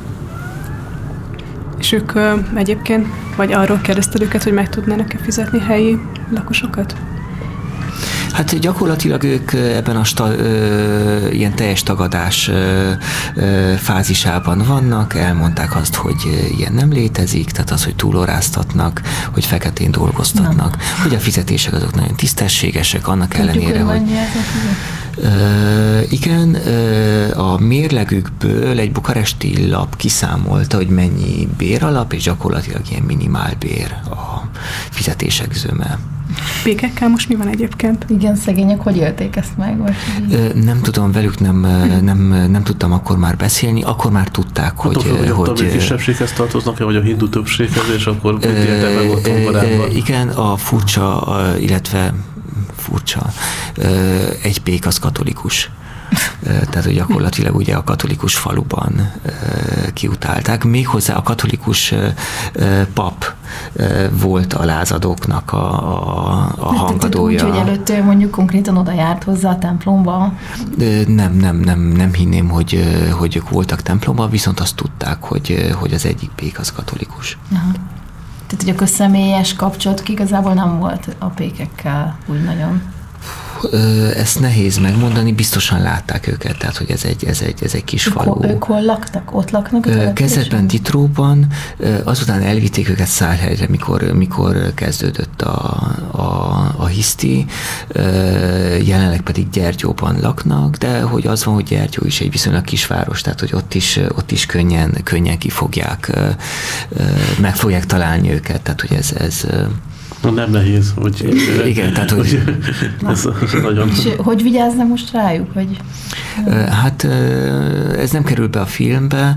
C: És ők egyébként, vagy arról kérdezted őket, hogy meg tudnának-e fizetni helyi lakosokat?
E: Hát gyakorlatilag ők ebben a sta, ö, ilyen teljes tagadás ö, ö, fázisában vannak, elmondták azt, hogy ilyen nem létezik, tehát az, hogy túloráztatnak, hogy feketén dolgoztatnak, Na. hogy a fizetések azok nagyon tisztességesek, annak Tudjuk, ellenére, hogy... Ö, igen, ö, a mérlegükből egy bukaresti lap kiszámolta, hogy mennyi béralap, és gyakorlatilag ilyen minimálbér a fizetések zöme.
C: Pékekkel most mi van egyébként?
B: Igen, szegények, hogy élték ezt meg? Vagy
E: nem tudom, velük nem, nem, nem tudtam akkor már beszélni, akkor már tudták, hát hogy...
A: hogy, hogy a kisebbséghez tartoznak-e, vagy a hindu többséghez, és akkor mit éltek meg
E: Igen, a furcsa, illetve furcsa, egy pék az katolikus tehát hogy gyakorlatilag ugye a katolikus faluban kiutálták. Méghozzá a katolikus pap volt a lázadóknak a, a, a hangadója.
B: Úgy, hogy előtt mondjuk konkrétan oda járt hozzá a templomba?
E: Nem, nem, nem, nem hinném, hogy, hogy ők voltak templomban, viszont azt tudták, hogy, hogy az egyik pék az katolikus.
B: Aha. Tehát, hogy a közszemélyes kapcsolat igazából nem volt a pékekkel úgy nagyon
E: ezt nehéz megmondani, biztosan látták őket, tehát hogy ez egy, ez egy, ez egy kis
B: ők,
E: falu.
B: Ők hol laktak? Ott laknak?
E: Kezdetben Ditróban, azután elvitték őket Szárhelyre, mikor, mikor kezdődött a, a, a hiszti, jelenleg pedig Gyergyóban laknak, de hogy az van, hogy Gyergyó is egy viszonylag kisváros, tehát hogy ott is, ott is könnyen, könnyen ki fogják, meg fogják találni őket, tehát hogy ez, ez
A: Na, nem nehéz, hogy...
E: Igen, tehát hogy...
B: ez nagyon... És hogy vigyáznak most rájuk? Hogy...
E: Hát ez nem kerül be a filmbe,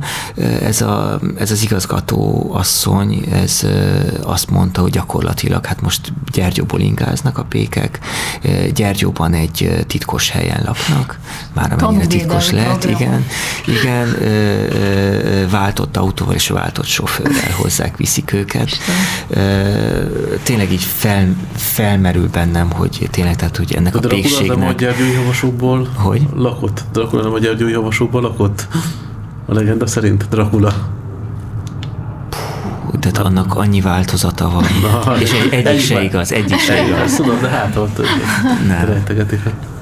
E: ez, a, ez az igazgató asszony, ez azt mondta, hogy gyakorlatilag hát most Gyergyóból ingáznak a pékek, Gyergyóban egy titkos helyen laknak, már amennyire titkos lehet, igen, igen, váltott autóval és váltott sofőrrel hozzák, viszik őket. Tényleg így fel, felmerül bennem, hogy tényleg, tehát, hogy ennek
A: de
E: a pékségnek...
A: De a gyergyói havasokból
E: hogy?
A: lakott? Dracula nem a gyergyói havasokból lakott? A legenda szerint Dracula.
E: Tehát annak annyi változata van. Na, és egy, egyik egy se igaz, egyik se igaz.
A: Tudom, de hát ott
E: nem.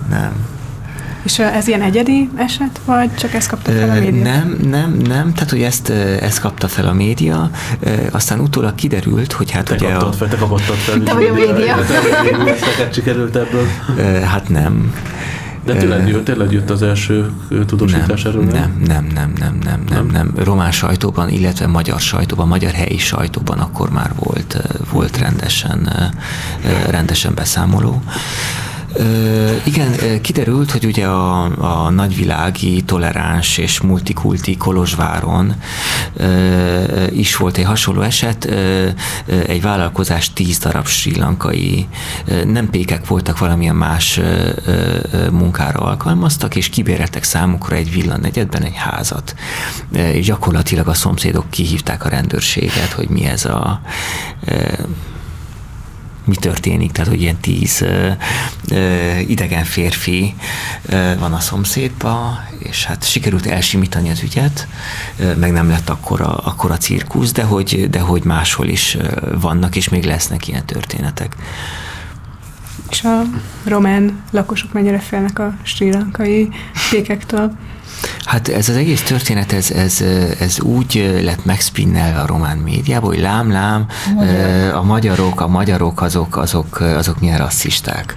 E: Nem.
C: És ez ilyen egyedi eset, vagy csak ezt kapta fel a média?
E: Nem, nem, nem, tehát hogy ezt, ezt kapta fel a média, aztán utólag kiderült, hogy hát
A: te
E: ugye
A: kaptad a... fel, te kaptad fel.
B: Te vagy a média.
A: Neked sikerült ebből?
E: Hát nem.
A: De tényleg jött, tényleg jött az első tudósítás
E: nem,
A: erről,
E: nem? Nem, nem, nem, nem, nem, nem. Román sajtóban, illetve magyar sajtóban, magyar helyi sajtóban akkor már volt, volt rendesen, rendesen beszámoló. Ö, igen, kiderült, hogy ugye a, a nagyvilági, toleráns és multikulti Kolozsváron ö, is volt egy hasonló eset, ö, egy vállalkozás tíz darab sri lankai, nem pékek voltak, valamilyen más ö, ö, munkára alkalmaztak, és kibéreltek számukra egy villanegyedben egy házat. És gyakorlatilag a szomszédok kihívták a rendőrséget, hogy mi ez a mi történik, tehát hogy ilyen tíz ö, ö, idegen férfi ö, van a szomszédba, és hát sikerült elsimítani az ügyet, ö, meg nem lett akkora, akkora cirkusz, de hogy, de hogy máshol is vannak, és még lesznek ilyen történetek.
C: És a román lakosok mennyire félnek a sri lankai pékektől?
E: Hát ez az egész történet, ez, ez, ez úgy lett megspinnelve a román médiában, hogy lám, lám, a magyarok, a magyarok azok, azok, azok milyen rasszisták.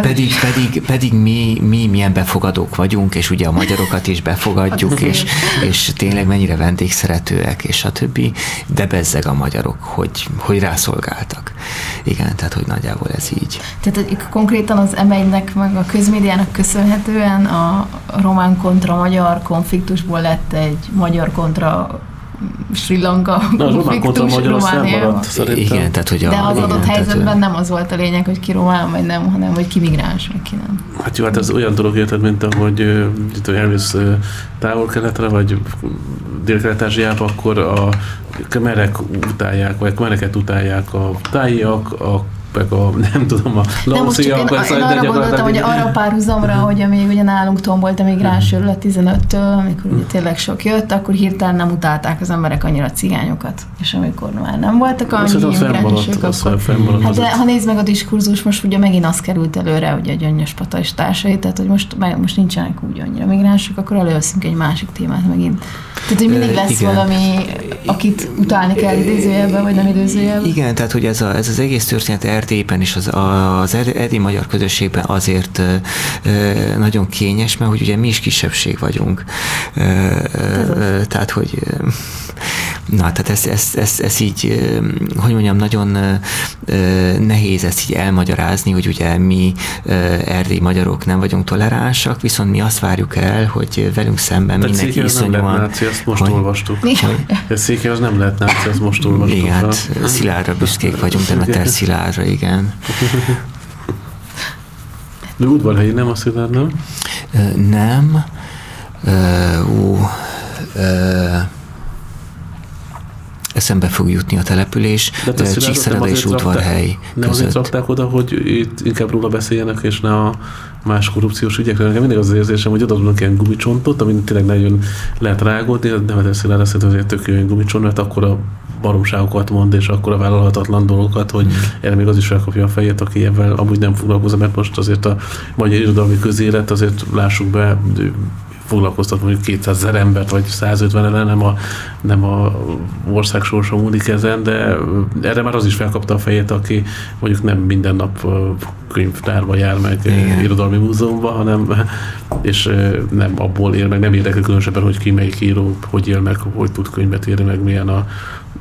E: Pedig, pedig, pedig mi, mi milyen befogadók vagyunk, és ugye a magyarokat is befogadjuk, és, és tényleg mennyire vendégszeretőek, és a többi, de bezzeg a magyarok, hogy, hogy rászolgáltak. Igen, tehát hogy nagyjából ez így.
B: Tehát hogy konkrétan az m meg a közmédiának köszönhetően a román kontra magyar konfliktusból lett egy magyar kontra Sri Lanka
A: Na, a román kontra magyar az fennmaradt, szerintem.
E: Igen, tehát hogy a,
B: De az
E: igen,
B: adott
E: tehát,
B: helyzetben nem az volt a lényeg, hogy ki román vagy nem, hanem hogy ki migráns, vagy ki nem.
A: Hát jó, hát ez olyan dolog érted, mint ahogy itt elmész távol-keletre, vagy dél-kelet-ázsiába, akkor a kemerek utálják, vagy kemereket utálják a tájiak, a meg a, nem tudom, a
B: De most csak én,
A: laosziak,
B: én arra gondoltam, hogy arra párhuzamra, hogy amíg ugye nálunk tombolt a migráns
A: Mhm.
B: a 15-től, amikor ugye tényleg sok jött, akkor hirtelen nem utálták az emberek annyira a cigányokat. És amikor már nem voltak annyi
A: az
B: akkor...
A: fennmaradt.
B: Hát de ha nézd meg a diskurzus, most ugye megint az került előre, ugye a Gyöngyös Pata és társai, tehát hogy most, meg, most nincsenek úgy annyira migránsok, akkor előveszünk egy másik témát megint. Tehát, hogy mindig lesz
E: igen.
B: valami, akit utálni kell idézőjelben, vagy nem idézőjelben.
E: Igen, tehát hogy ez, a, ez az egész történet Erdélyben és az, az er- erdély magyar közösségben azért nagyon kényes, mert hogy ugye mi is kisebbség vagyunk. Tehát, hogy na, tehát ez, ez, ez, ez így, hogy mondjam, nagyon nehéz ezt így elmagyarázni, hogy ugye mi ö, erdély magyarok nem vagyunk toleránsak, viszont mi azt várjuk el, hogy velünk szemben
A: De
E: mindenki
A: az nem lehet
E: iszonyúan...
A: náci, azt most
E: hogy-
A: olvastuk.
B: Igen.
A: Ez Székely az nem lehet náci, azt most olvastuk.
E: Igen, hát Szilárdra büszkék vagyunk, Demeter Szilárdra, igen.
A: De udvarhelyi nem azt hiszem, nem?
E: Nem. Ö, Ú, ö, eszembe fog jutni a település.
A: De Szilárdot
E: Csíkszereda és
A: azért
E: udvarhely
A: Nem azért
E: között.
A: rakták oda, hogy itt inkább róla beszéljenek, és ne a más korrupciós ügyekre. Nekem mindig az az érzésem, hogy odaadnak ilyen gumicsontot, amin tényleg nagyon lehet rágódni, de nem Szilárd azt hiszem, hogy egy tök jó ilyen gumicsont, mert akkor a baromságokat mond, és akkor a vállalhatatlan dolgokat, hogy
E: Hmm.
A: erre még az is felkapja a fejét, aki ebben amúgy nem foglalkozom, mert most azért a magyar irodalmi közélet, azért lássuk be, foglalkoztat mondjuk 200 ezer embert, vagy 150 ellen, nem a, nem a ország sorsa múlik ezen, de erre már az is felkapta a fejét, aki mondjuk nem minden nap könyvtárba jár meg,
E: Igen.
A: irodalmi múzeumba, hanem és nem abból él meg, nem érdekel különösebben, hogy ki melyik író, hogy él meg, hogy tud könyvet írni, meg milyen a,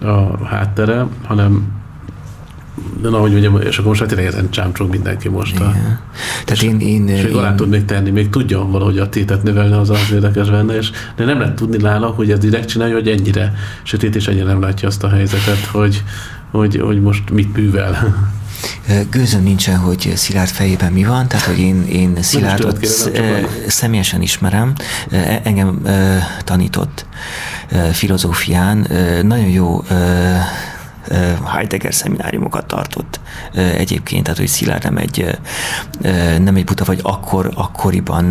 A: a háttere, hanem de na, hogy mondjam, és akkor most hát tényleg ezen csámcsog mindenki most. A,
E: Igen. Tehát én, én,
A: és még alá
E: én,
A: tud még tenni, még tudja valahogy a tétet növelni, az az érdekes benne, és de nem lehet tudni nála, hogy ez direkt csinálja, hogy ennyire sötét, és ennyire nem látja azt a helyzetet, hogy, hogy, hogy most mit művel.
E: Gőzöm nincsen, hogy Szilárd fejében mi van, tehát hogy én, én Szilárdot
A: kérem,
E: személyesen ismerem, E- engem tanított filozófián, nagyon jó Heidegger szemináriumokat tartott egyébként, tehát hogy Szilárd nem egy, nem egy buta, vagy akkor, akkoriban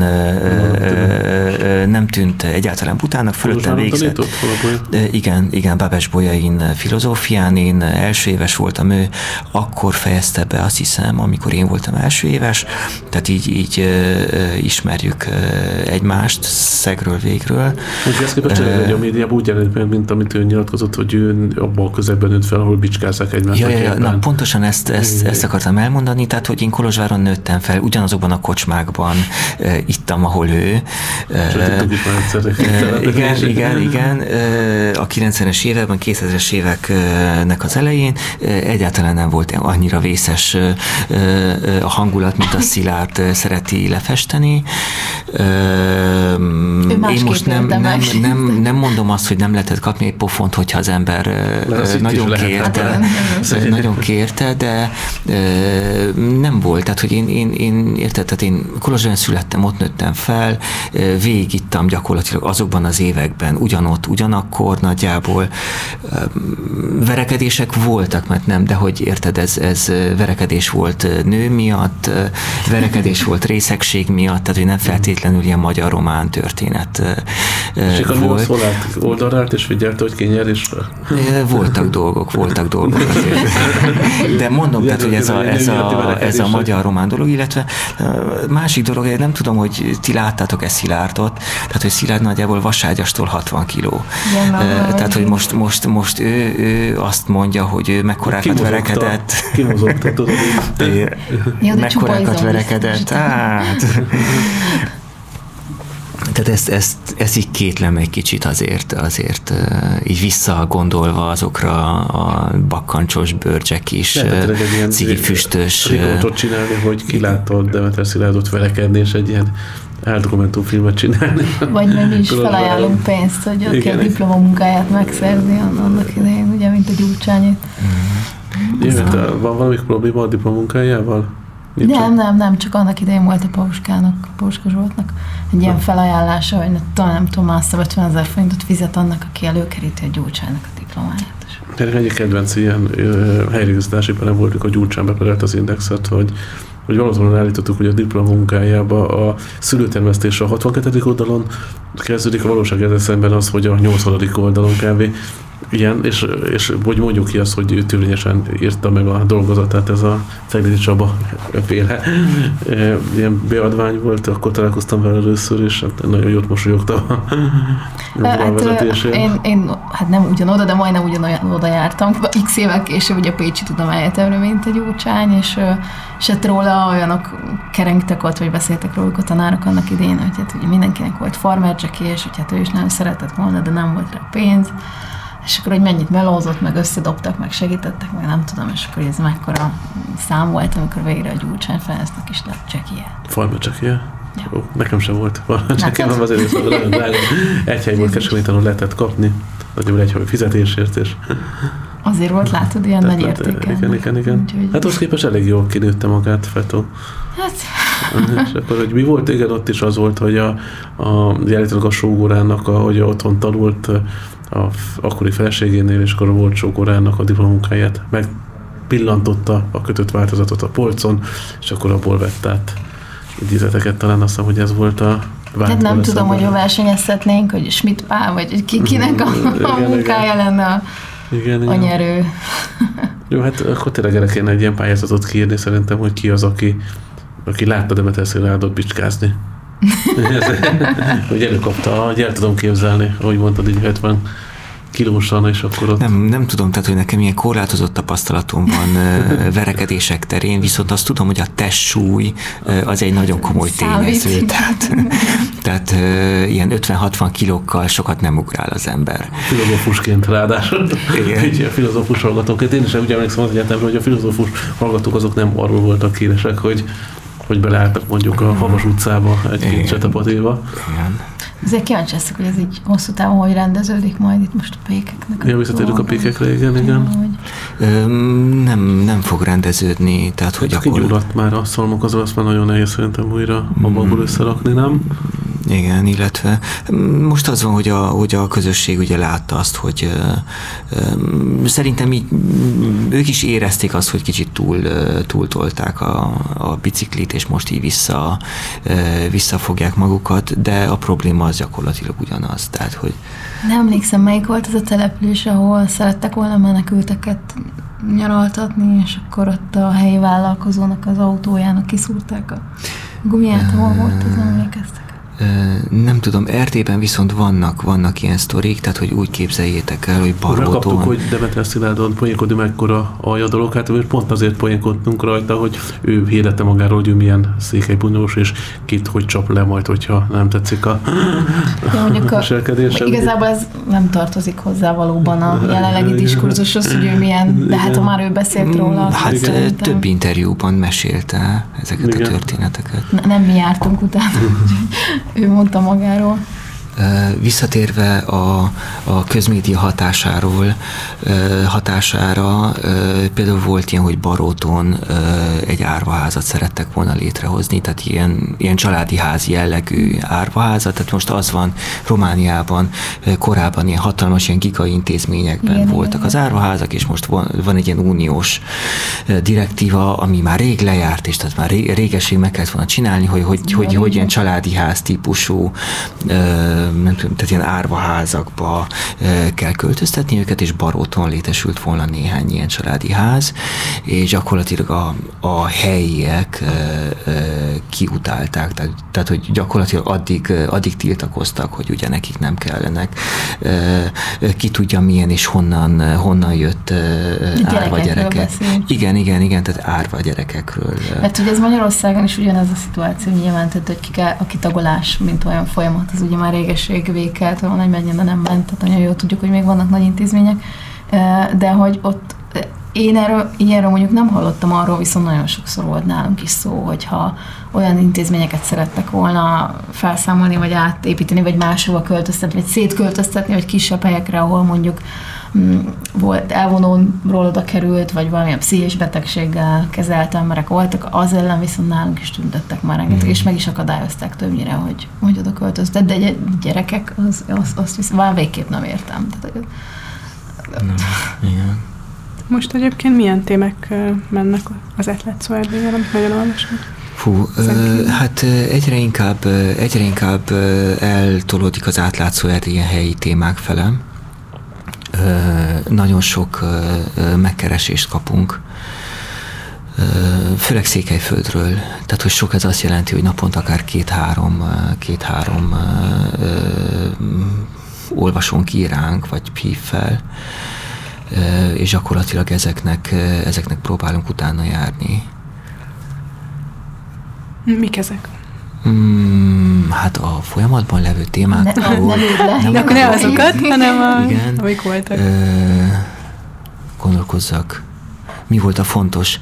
E: nem tűnt egyáltalán butának, fölöttem végzett.
A: tanított
E: Igen, igen, Babes Bolyain filozófián, én első éves voltam, ő akkor fejezte be, azt hiszem, amikor én voltam első éves, tehát így, így ismerjük egymást szegről végről.
A: Úgyhogy ezt képest tényleg a médiában úgy jelenik meg, mint amit ő nyilatkozott, hogy ő abban a közegben nőtt fel, ahol bicskázzák egymást.
E: Ja, ja, ja, na, pontosan ezt, ezt, ezt akartam elmondani, tehát, hogy én Kolozsváron nőttem fel, ugyanazokban a kocsmákban uh, ittam, ahol ő. Ö, igen, igen, igen. A 90-es években, 2000-es éveknek az elején egyáltalán nem volt annyira vészes a hangulat, mint a Szilárd szereti lefesteni. Én most nem, nem, nem, nem mondom azt, hogy nem lehetett kapni egy pofont, hogyha az ember nagyon
A: lehet.
E: Kérte,
B: Hát
E: ö, nagyon kérte, de ö, nem volt. Tehát, hogy én, én, én érted, tehát én Kolozsván születtem, ott nőttem fel, végigittam gyakorlatilag azokban az években, ugyanott, ugyanakkor nagyjából verekedések voltak, mert nem, de hogy érted, ez, ez verekedés volt nő miatt, verekedés volt részegség miatt, tehát hogy nem feltétlenül ilyen magyar-román történet
A: És akkor
E: volt.
A: volt. állt, oldalra állt, és figyelte, hogy ki nyer, és
E: Voltak dolgok, voltak voltak dolgok azért. De mondom, tehát, hogy ez a, ez a, ez a magyar-román dolog, illetve másik dolog, én nem tudom, hogy ti láttátok-e Szilárdot, tehát, hogy Szilárd nagyjából vaságyastól 60 kiló. Tehát, hogy most, most, most ő, ő azt mondja, hogy ő mekkorákat verekedett.
A: Kimozogta, tudod.
E: Mekkorákat verekedett. Hát, tehát ezt, ezt, ezt így kétlem egy kicsit azért, azért így visszagondolva azokra a bakkancsos bőrcsek is, cigifüstös.
A: Riportot csinálni, hogy kilátod Demeter Szilárdot verekedni, és egy ilyen áldokumentumfilmet csinálni.
B: Vagy meg mi is felajánlunk pénzt, hogy aki a diplomamunkáját megszerzi annak idején, ugye, mint a gyurcsányit.
A: Mm. Jöhet, van valami probléma a diplomamunkájával?
B: Nincs nem, nem, nem, csak annak idején volt a Pauskának, Pauska Zsoltnak egy ilyen felajánlása, hogy talán nem tudom, azt 50 ezer forintot fizet annak, aki előkeríti a gyurcsánynak a diplomáját.
A: Tényleg egyik kedvenc ilyen helyreigazítási perem volt, a gyurcsán beperelt az indexet, hogy hogy valószínűleg állítottuk, hogy a diplomunkájába a szülőtermesztés a 62. oldalon kezdődik, a valóság ezzel szemben az, hogy a 80. oldalon kb. Igen, és, és hogy mondjuk ki azt, hogy törvényesen írta meg a dolgozatát, ez a Ceglédi Csaba féle ilyen beadvány volt, akkor találkoztam vele először, és hát nagyon jót mosolyogtam a,
B: hát, én, én, hát nem ugyanoda, de majdnem ugyanolyan oda jártam. X évek később ugye a Pécsi Tudományegyetemre, mint egy Gyurcsány, és, és hát róla olyanok kerengtek ott, vagy beszéltek róluk a tanárok annak idén, hogy hát ugye mindenkinek volt farmer és hogy hát ő is nem szeretett volna, de nem volt rá pénz és akkor, hogy mennyit melózott, meg összedobtak, meg segítettek, meg nem tudom, és akkor ez mekkora szám volt, amikor végre a gyurcsány fejeztek is lett csekie.
A: Farma csekie? Ja. Ó, nekem sem volt. Csak én azért nagyon drága. Egy hely volt Kecskeméten, lehetett kapni. Nagyobb egy fizetésért, és
B: Azért volt, látod, ilyen nagy értéke.
A: Igen, igen, igen. Úgyhogy... Hát ahhoz képest elég jól kinőtte magát Fetó. Hát... És akkor, hogy mi volt, igen, ott is az volt, hogy a, a jelenleg a sógorának, ahogy otthon tanult a akkori feleségénél, és akkor a volt sógorának a diplomunkáját meg pillantotta a kötött változatot a polcon, és akkor abból vett át idézeteket, talán azt hogy ez volt a
B: Hát nem tudom, hogy a versenyezhetnénk, hogy Schmidt Pál, vagy ki, kinek a, a munkája lenne a igen, a igen. nyerő.
A: Jó, hát akkor tényleg erre kéne egy ilyen pályázatot kiírni szerintem, hogy ki az, aki, aki látta Demeter Szilárdot bicskázni. hogy előkapta, hogy el tudom képzelni, ahogy mondtad, így 70 kilósan, és akkor ott...
E: Nem, nem tudom, tehát, hogy nekem ilyen korlátozott tapasztalatom van verekedések terén, viszont azt tudom, hogy a testsúly az egy nagyon komoly tényező. Tehát, tehát ilyen 50-60 kilókkal sokat nem ugrál az ember.
A: Filozófusként ráadásul. Igen. Így a filozófus hallgatóként. Én is úgy emlékszem az egyetemről, hogy a filozófus hallgatók azok nem arról voltak kéresek, hogy hogy beleálltak mondjuk a Havas utcába egy-két csetapatéba. Igen.
B: Ezért kíváncsi leszek, hogy ez így hosszú távon hogy rendeződik majd itt most a pékeknek.
A: Ja, visszatérünk a pékekre, igen, igen.
E: Nem, nem fog rendeződni, tehát hogy
A: akkor... Kigyulladt már a szalmok, az azt már nagyon nehéz szerintem újra abban mm. összerakni, nem?
E: Igen, illetve most az van, hogy a, hogy a közösség ugye látta azt, hogy uh, szerintem így, ők is érezték azt, hogy kicsit túl, túltolták a, a biciklit, és most így vissza, uh, visszafogják magukat, de a probléma az gyakorlatilag ugyanaz. Tehát, hogy
B: nem emlékszem, melyik volt az a település, ahol szerettek volna menekülteket nyaraltatni, és akkor ott a helyi vállalkozónak az autójának kiszúrták a gumiát, ahol volt, az nem emlékeztek.
E: Nem tudom, RT-ben viszont vannak, vannak ilyen sztorik, tehát hogy úgy képzeljétek el, hogy Baróton...
A: Kaptuk, hogy Demeter Szilárdon poénkodni mekkora alja dolog, hát mert pont azért poénkodtunk rajta, hogy ő hirdette magáról, hogy ő milyen székelybunyós, és kit hogy csap le majd, hogyha nem tetszik a,
B: a Igazából ez nem tartozik hozzá valóban a jelenlegi diskurzushoz, hogy ő milyen, de hát ha már ő beszélt róla.
E: Hát szerintem. több interjúban mesélte ezeket Igen. a történeteket.
B: Ne, nem mi jártunk utána, ő mondta magáról.
E: Visszatérve a, a közmédia hatásáról, hatására, például volt ilyen, hogy Baróton egy árvaházat szerettek volna létrehozni, tehát ilyen, ilyen családi ház jellegű árvaházat, tehát most az van Romániában, korábban ilyen hatalmas ilyen giga intézményekben igen, voltak igen. az árvaházak, és most van, van egy ilyen uniós direktíva, ami már rég lejárt, és tehát már régeség meg kellett volna csinálni, hogy hogy, igen, hogy, hogy ilyen családi ház típusú tehát ilyen árvaházakba kell költöztetni őket, és Baróton létesült volna néhány ilyen családi ház, és gyakorlatilag a, a helyiek kiutálták, tehát, tehát hogy gyakorlatilag addig, addig tiltakoztak, hogy ugye nekik nem kellenek, ki tudja milyen és honnan, honnan jött árva gyerekek. Igen, igen, igen, tehát árva gyerekekről.
B: Hát ugye ez Magyarországon is ugyanez a szituáció nyilván, tehát hogy a kitagolás, mint olyan folyamat, az ugye már régeség véget, ahol nagy de nem ment, tehát nagyon jól tudjuk, hogy még vannak nagy intézmények, de hogy ott én erről, ilyenről mondjuk nem hallottam, arról viszont nagyon sokszor volt nálunk is szó, hogyha olyan intézményeket szerettek volna felszámolni, vagy átépíteni, vagy máshova költöztetni, vagy szétköltöztetni, vagy kisebb helyekre, ahol mondjuk volt elvonóról oda került, vagy valamilyen pszichés betegséggel kezelt emberek voltak, az ellen viszont nálunk is tüntettek már rengeteg, mm. és meg is akadályozták többnyire, hogy, hogy oda költöztet, de gyerekek, az, az, azt viszont már végképp nem értem. Tehát,
E: nem, igen.
C: Most egyébként milyen témák mennek az átlátszó erdélyen, amit nagyon olvasunk?
E: Fú, ö, hát egyre inkább, egyre inkább eltolódik az átlátszó erdélyen helyi témák fele. Nagyon sok megkeresést kapunk, főleg Székelyföldről. Tehát, hogy sok ez azt jelenti, hogy naponta akár két-három két-három olvasónk íránk, vagy hív fel és gyakorlatilag ezeknek, ezeknek próbálunk utána járni.
C: Mik ezek?
E: Hmm, hát a folyamatban levő témák.
B: Ne, ahol,
C: ne, ne, ne azokat, hanem a, igen, amik voltak. Ö,
E: gondolkozzak. Mi volt a fontos?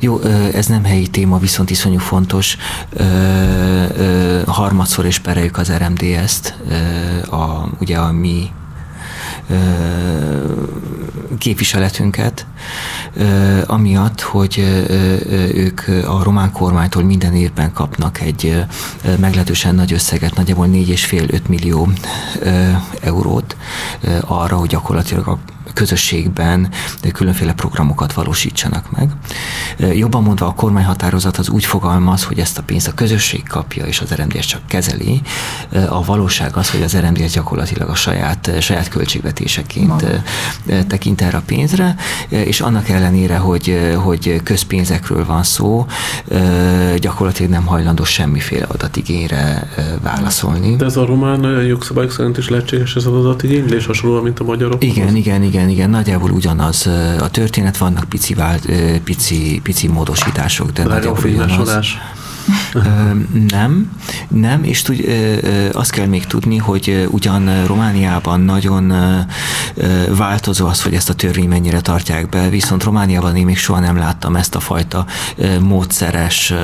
E: Jó, ez nem helyi téma, viszont iszonyú fontos. Harmadszor és pereljük az RMDS-t, a, ugye a mi képviseletünket, amiatt, hogy ők a román kormánytól minden évben kapnak egy meglehetősen nagy összeget, nagyjából 4,5-5 millió eurót arra, hogy gyakorlatilag a közösségben különféle programokat valósítsanak meg. Jobban mondva a kormányhatározat az úgy fogalmaz, hogy ezt a pénzt a közösség kapja, és az RMDS csak kezeli. A valóság az, hogy az RMDS gyakorlatilag a saját, saját költségvetéseként Maga. tekint erre a pénzre, és annak ellenére, hogy, hogy közpénzekről van szó, gyakorlatilag nem hajlandó semmiféle adatigényre válaszolni.
A: De ez a román jogszabályok szerint is lehetséges ez az adatigénylés, hasonlóan, mint a magyarok?
E: Igen, igen, igen, igen, nagyjából ugyanaz a történet, vannak pici, vált, pici, pici módosítások, de nagyjából ugyanaz. Nem, nem, és tud, azt kell még tudni, hogy ugyan Romániában nagyon változó az, hogy ezt a törvény mennyire tartják be, viszont Romániában én még soha nem láttam ezt a fajta módszeres,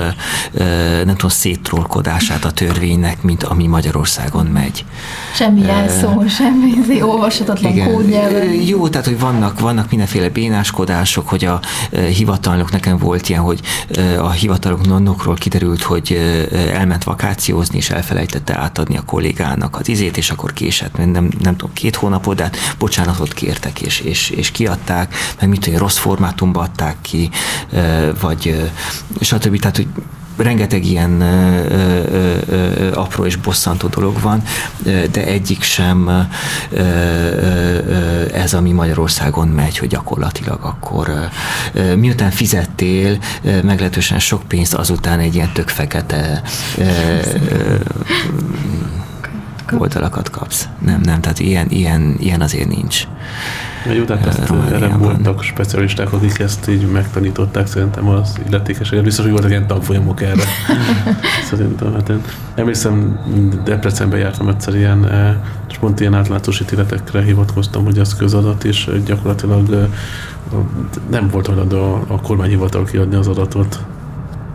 E: nem tudom, széttrolkodását a törvénynek, mint ami Magyarországon megy.
B: Semmi jelszó, semmi izé, olvashatatlan kódnyelven.
E: Jó, tehát, hogy vannak, vannak mindenféle bénáskodások, hogy a hivatalnok, nekem volt ilyen, hogy a hivatalok nonnokról kiderült, hogy elment vakációzni, és elfelejtette átadni a kollégának az izét, és akkor késett, nem, nem tudom, két hónapot, de hát bocsánatot kértek, és, és, és kiadták, meg mit tudom, rossz formátumba adták ki, vagy stb. Tehát, hogy rengeteg ilyen ö, ö, ö, apró és bosszantó dolog van, de egyik sem ö, ö, ez, ami Magyarországon megy, hogy gyakorlatilag akkor ö, miután fizettél meglehetősen sok pénzt, azután egy ilyen tök fekete ö, ö, oldalakat kapsz. Nem, nem, tehát ilyen, ilyen, ilyen azért nincs.
A: Jó, de hát ezt erre voltak specialisták, akik ezt így megtanították, szerintem az illetékesek. Biztos, hogy voltak ilyen tanfolyamok erre. szerintem, hát én emlékszem, Debrecenben jártam egyszer ilyen, és pont ilyen átlátós ítéletekre hivatkoztam, hogy ez közadat, és gyakorlatilag nem volt hajlandó a kormányhivatal kiadni az adatot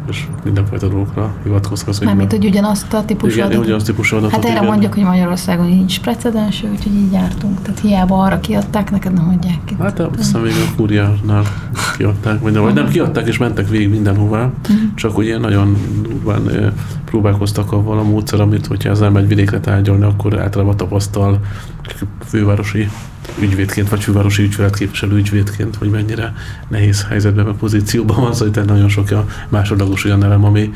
A: és mindenfajta dolgokra hivatkozhatsz.
B: Mármint, hogy ugyanazt a típusú
A: igen, adatot. ugyanazt típusú adatot.
B: Hát erre igen. mondjuk, hogy Magyarországon nincs precedens, úgyhogy így jártunk. Tehát hiába arra kiadták, neked nem adják ki.
A: Hát aztán még a kúriánál kiadták, vagy nem, vagy nem kiadták és mentek végig mindenhová, uh-huh. csak ilyen nagyon durván próbálkoztak avval a módszer, amit hogyha az ember egy vidékre tárgyalni, akkor általában tapasztal fővárosi ügyvédként, vagy fővárosi ügyfeletképviselő ügyvédként, hogy mennyire nehéz helyzetben, a pozícióban van, szóval itt nagyon sok a másodlagos olyan elem, ami,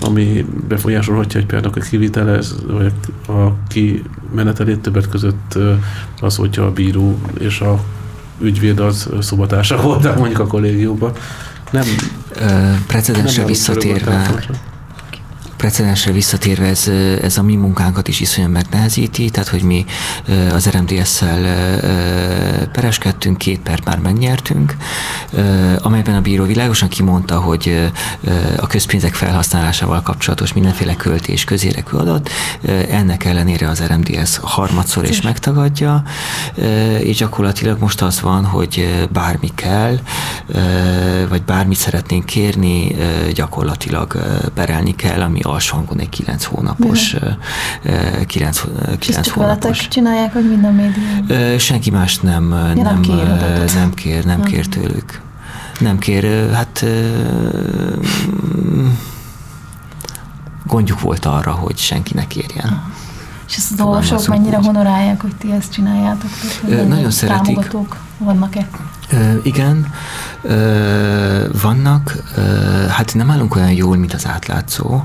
A: ami befolyásolhatja egy például a kivitelez, vagy a kimenetelét többet között az, hogyha a bíró és a ügyvéd az szobatársa volt, mondjuk a kollégiumban. Nem,
E: precedensre visszatérve, precedensre visszatérve ez, ez a mi munkánkat is iszonyan megnehezíti, tehát hogy mi az RMDS-szel pereskedtünk, két pert már megnyertünk, amelyben a bíró világosan kimondta, hogy a közpénzek felhasználásával kapcsolatos mindenféle költés közérekű adat, ennek ellenére az RMDS harmadszor is megtagadja, és gyakorlatilag most az van, hogy bármi kell, vagy bármit szeretnénk kérni, gyakorlatilag perelni kell, ami alsó hangon egy kilenc hónapos, kilenc, kilenc hónapos.
B: csinálják, hogy minden média?
E: Senki más nem, ja, nem, nem, kér, nem kér, nem kér tőlük. Nem kér, hát gondjuk volt arra, hogy senki ne kérjen.
B: És ezt az olvasók mennyire honorálják, hogy ti ezt csináljátok?
E: Nagyon szeretik.
B: Támogatók vannak-e?
E: Igen, vannak, hát nem állunk olyan jól, mint az átlátszó,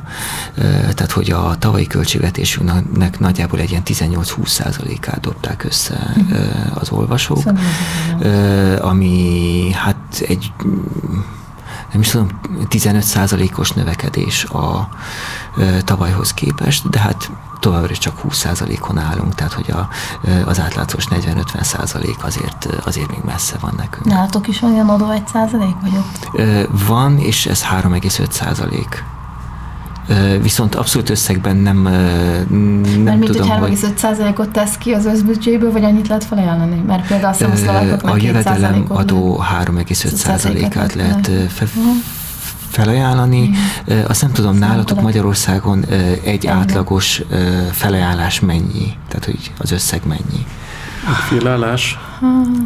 E: tehát hogy a tavalyi költségvetésünknek nagyjából egy ilyen 18-20 százalékát dobták össze az olvasók, ami hát egy nem is tudom, 15 százalékos növekedés a tavalyhoz képest, de hát továbbra is csak 20%-on állunk, tehát hogy a, az átlátszós 40-50% azért, azért még messze van nekünk.
B: Nálatok is olyan adó 1 százalék vagy ott?
E: Van, és ez 3,5 százalék. Viszont abszolút összegben nem, nem
B: Mert mint
E: tudom,
B: hogy 3,5%-ot tesz ki az összbüdzséből, vagy annyit lehet felajánlani? Mert például a
E: A jövedelem adó 3,5%-át lehet fe, felajánlani. Mm. Azt nem tudom, nálatok Magyarországon egy átlagos felajánlás mennyi? Tehát, hogy az összeg mennyi?
A: Egy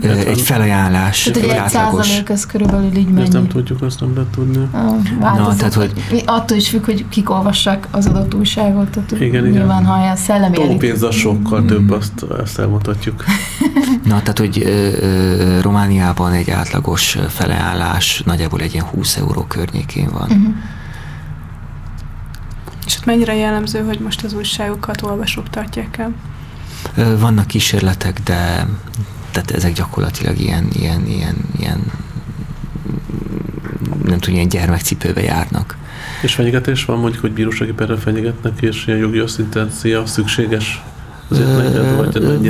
A: felállás.
E: Egy felajánlás.
B: Tehát egy, átlagos. ez körülbelül így mennyi.
A: Ezt nem tudjuk, azt nem lehet tudni.
B: Na, tehát, hogy... Attól is függ, hogy kik olvassák az adott újságot. Tehát igen, nyilván, igen. ha ilyen szellemi...
A: Tópénz a sokkal mm. több, azt, azt elmondhatjuk.
E: Na, tehát, hogy ö, Romániában egy átlagos feleállás nagyjából egy ilyen 20 euró környékén van. Uh-huh.
C: És ott mennyire jellemző, hogy most az újságokat olvasók tartják el?
E: Vannak kísérletek, de tehát ezek gyakorlatilag ilyen, ilyen, ilyen, ilyen nem tudom, ilyen gyermekcipőbe járnak.
A: És fenyegetés van mondjuk, hogy bírósági perre fenyegetnek, és ilyen jogi asszisztencia szükséges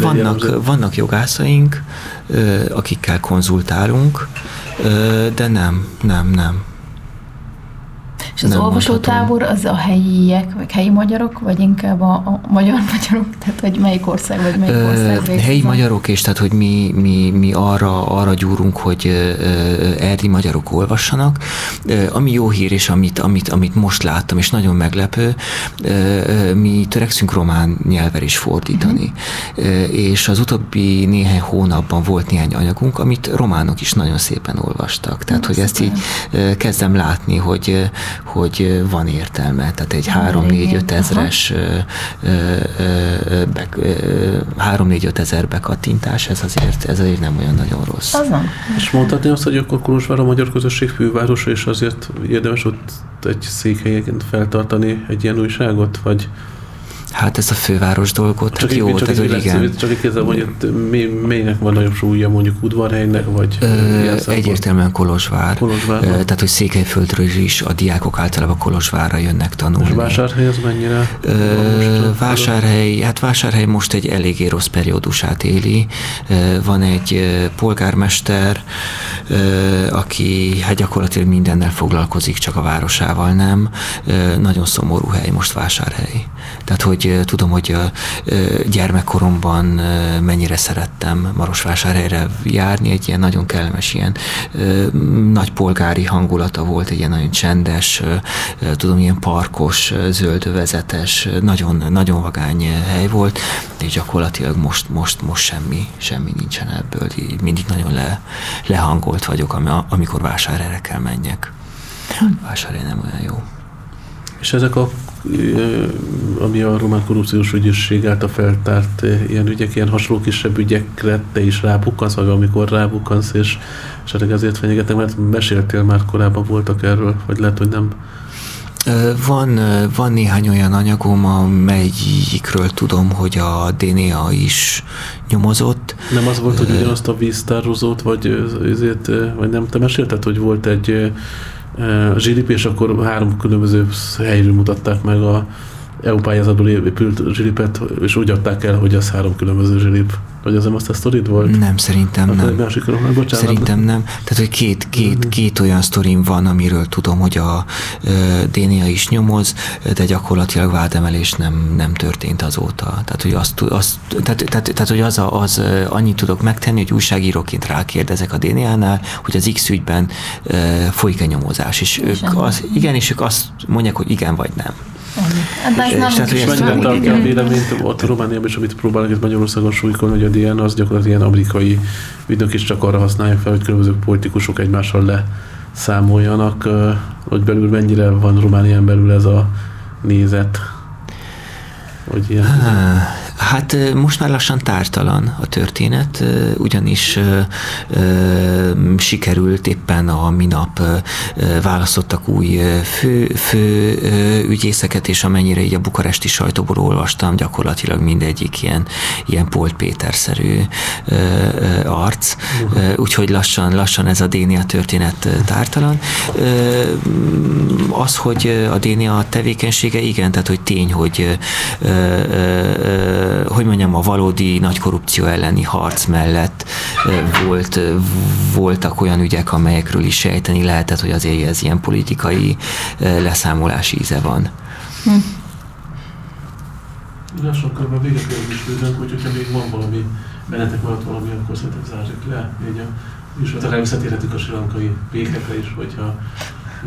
E: vannak, vannak jogászaink, akikkel konzultálunk, de nem, nem, nem.
B: És az olvasótábor az a helyiek, vagy helyi magyarok, vagy inkább a, a magyar magyarok? Tehát, hogy melyik ország, vagy melyik ország
E: Ö, Helyi van? magyarok, és tehát, hogy mi, mi, mi arra, arra gyúrunk, hogy erdi magyarok olvassanak. Ami jó hír, és amit, amit, amit most láttam, és nagyon meglepő, mi törekszünk román nyelver is fordítani. Uh-huh. És az utóbbi néhány hónapban volt néhány anyagunk, amit románok is nagyon szépen olvastak. Tehát, hogy ezt így kezdem látni, hogy, hogy van értelme. Tehát egy 3-4-5 ezres 3-4-5 ezer bekattintás, ez azért, ez azért nem olyan nagyon rossz.
B: Az nem.
A: És mondhatni azt, hogy akkor Kolozsvár a magyar közösség fővárosa, és azért érdemes ott egy székhelyeként feltartani egy ilyen újságot, vagy
E: Hát ez a főváros dolgot,
A: csak
E: hát jó,
A: csak tehát hogy igen. Csak egy kézzel, hogy mi, melynek van nagyobb súlya, mondjuk udvarhelynek, vagy
E: Ö, Egyértelműen Kolozsvár.
A: Kolozsvár. Ö,
E: tehát, hogy Székelyföldről is a diákok általában Kolozsvárra jönnek tanulni. És
A: Vásárhely az mennyire?
E: Ö, vásárhely, hát Vásárhely most egy eléggé rossz periódusát éli. Ö, van egy polgármester, ö, aki hát gyakorlatilag mindennel foglalkozik, csak a városával nem. Ö, nagyon szomorú hely most Vásárhely. Tehát, hogy tudom, hogy gyermekkoromban mennyire szerettem Marosvásárhelyre járni, egy ilyen nagyon kellemes, ilyen nagy polgári hangulata volt, egy ilyen nagyon csendes, tudom, ilyen parkos, zöldövezetes, nagyon, nagyon vagány hely volt, és gyakorlatilag most, most, most semmi, semmi nincsen ebből. Így mindig nagyon le, lehangolt vagyok, amikor vásárhelyre kell menjek. Vásárhely nem olyan jó.
A: És ezek a ami a román korrupciós ügyészség által feltárt ilyen ügyek, ilyen hasonló kisebb ügyekre te is rábukkansz, vagy amikor rábukkansz, és esetleg ezért fenyegetek, mert meséltél már korábban voltak erről, vagy lehet, hogy nem?
E: Van, van néhány olyan anyagom, amelyikről tudom, hogy a DNA is nyomozott.
A: Nem az volt, hogy ugyanazt a víztározót, vagy, ezért, vagy nem, te mesélted, hogy volt egy zsilip, és akkor három különböző helyről mutatták meg a EU pályázatból épült zsilipet, és úgy adták el, hogy az három különböző zsilip. Vagy az nem azt a sztorid volt?
E: Nem, szerintem
A: hát
E: nem.
A: Egy másik bocsánat.
E: Szerintem nem. Tehát, hogy két, két, két olyan sztorim van, amiről tudom, hogy a DNA is nyomoz, de gyakorlatilag vádemelés nem, nem történt azóta. Tehát, hogy, azt, azt, tehát, tehát, tehát, hogy az, a, az annyit tudok megtenni, hogy újságíróként rákérdezek a DNA-nál, hogy az X ügyben folyik-e nyomozás. És ők az, igen, és ők azt mondják, hogy igen vagy nem.
B: De ez nem
A: és mennyire tartja a véleményt ott Romániában is, amit próbálnak itt Magyarországon súlykolni, hogy a DN az gyakorlatilag ilyen amerikai ügynök is csak arra használják fel, hogy különböző politikusok egymással leszámoljanak, hogy belül mennyire van Románián belül ez a nézet.
E: Hogy ilyen. Hát most már lassan tártalan a történet, ugyanis sikerült éppen a minap választottak új fő, fő ügyészeket, és amennyire így a bukaresti sajtóból olvastam, gyakorlatilag mindegyik ilyen, ilyen Polt Péter-szerű arc, úgyhogy lassan, lassan ez a DNA történet tártalan. Az, hogy a DNA tevékenysége, igen, tehát hogy tény, hogy hogy mondjam, a valódi nagy korrupció elleni harc mellett volt, voltak olyan ügyek, amelyekről is sejteni lehetett, hogy azért ez ilyen politikai leszámolás íze van. Hm.
A: Lassan körben véget is tőlünk, úgyhogy ha még van valami, bennetek maradt valami, akkor szerintem zárjuk le. Így a műsort akár visszatérhetünk a silankai pékekre is, hogyha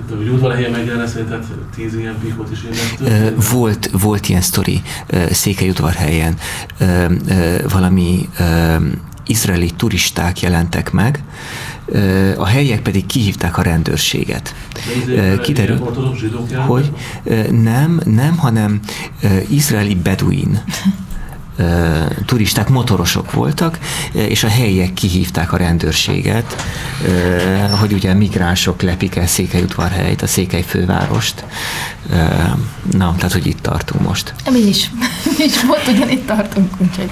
A: itt a udvarhelyen megjelenne, tehát tíz ilyen píkot is érdektől.
E: Volt, volt ilyen sztori Székely udvarhelyen, valami izraeli turisták jelentek meg, a helyiek pedig kihívták a rendőrséget. Kiderült, hogy nem, nem, hanem izraeli beduin turisták, motorosok voltak, és a helyiek kihívták a rendőrséget, hogy ugye migránsok lepik el Székelyudvarhelyt, a Székely fővárost. Na, tehát, hogy itt tartunk most.
B: Mi is. Mi is volt, ugyanitt tartunk, úgyhogy...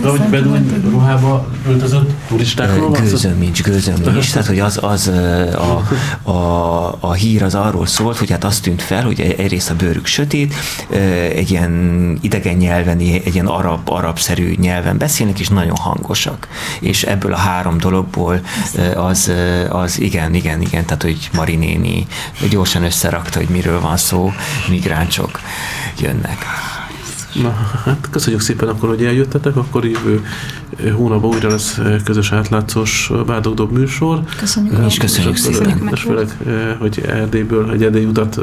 A: De hogy Bedouin ruhába öltözött turistákról
E: van Gőzöm nincs, gőzöm nincs. Tehát, hogy az, az a, a, a, hír az arról szólt, hogy hát azt tűnt fel, hogy egyrészt a bőrük sötét, egy ilyen idegen nyelven, egy ilyen arab, arabszerű nyelven beszélnek, és nagyon hangosak. És ebből a három dologból az, az igen, igen, igen, tehát, hogy Marinéni gyorsan összerakta, hogy miről van szó, migránsok jönnek.
A: Na, hát köszönjük szépen akkor, hogy eljöttetek, akkor jövő hónapban újra lesz közös átlátszós Bádogdob műsor.
B: Köszönjük.
E: És köszönjük szépen.
A: És főleg, hogy Erdélyből egy erdélyi utat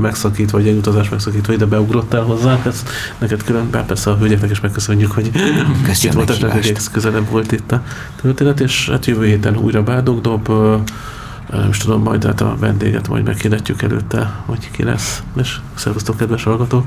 A: megszakítva, vagy egy utazás megszakítva ide beugrottál hozzánk. Ezt neked külön, bár persze a hölgyeknek is megköszönjük, hogy
E: Köszönjük itt
A: voltak, hogy közelebb volt itt a történet, és hát jövő héten újra Bádogdob, nem is tudom, majd hát a vendéget majd megkérdetjük előtte, hogy ki lesz. És szervusztok, kedves hallgatók!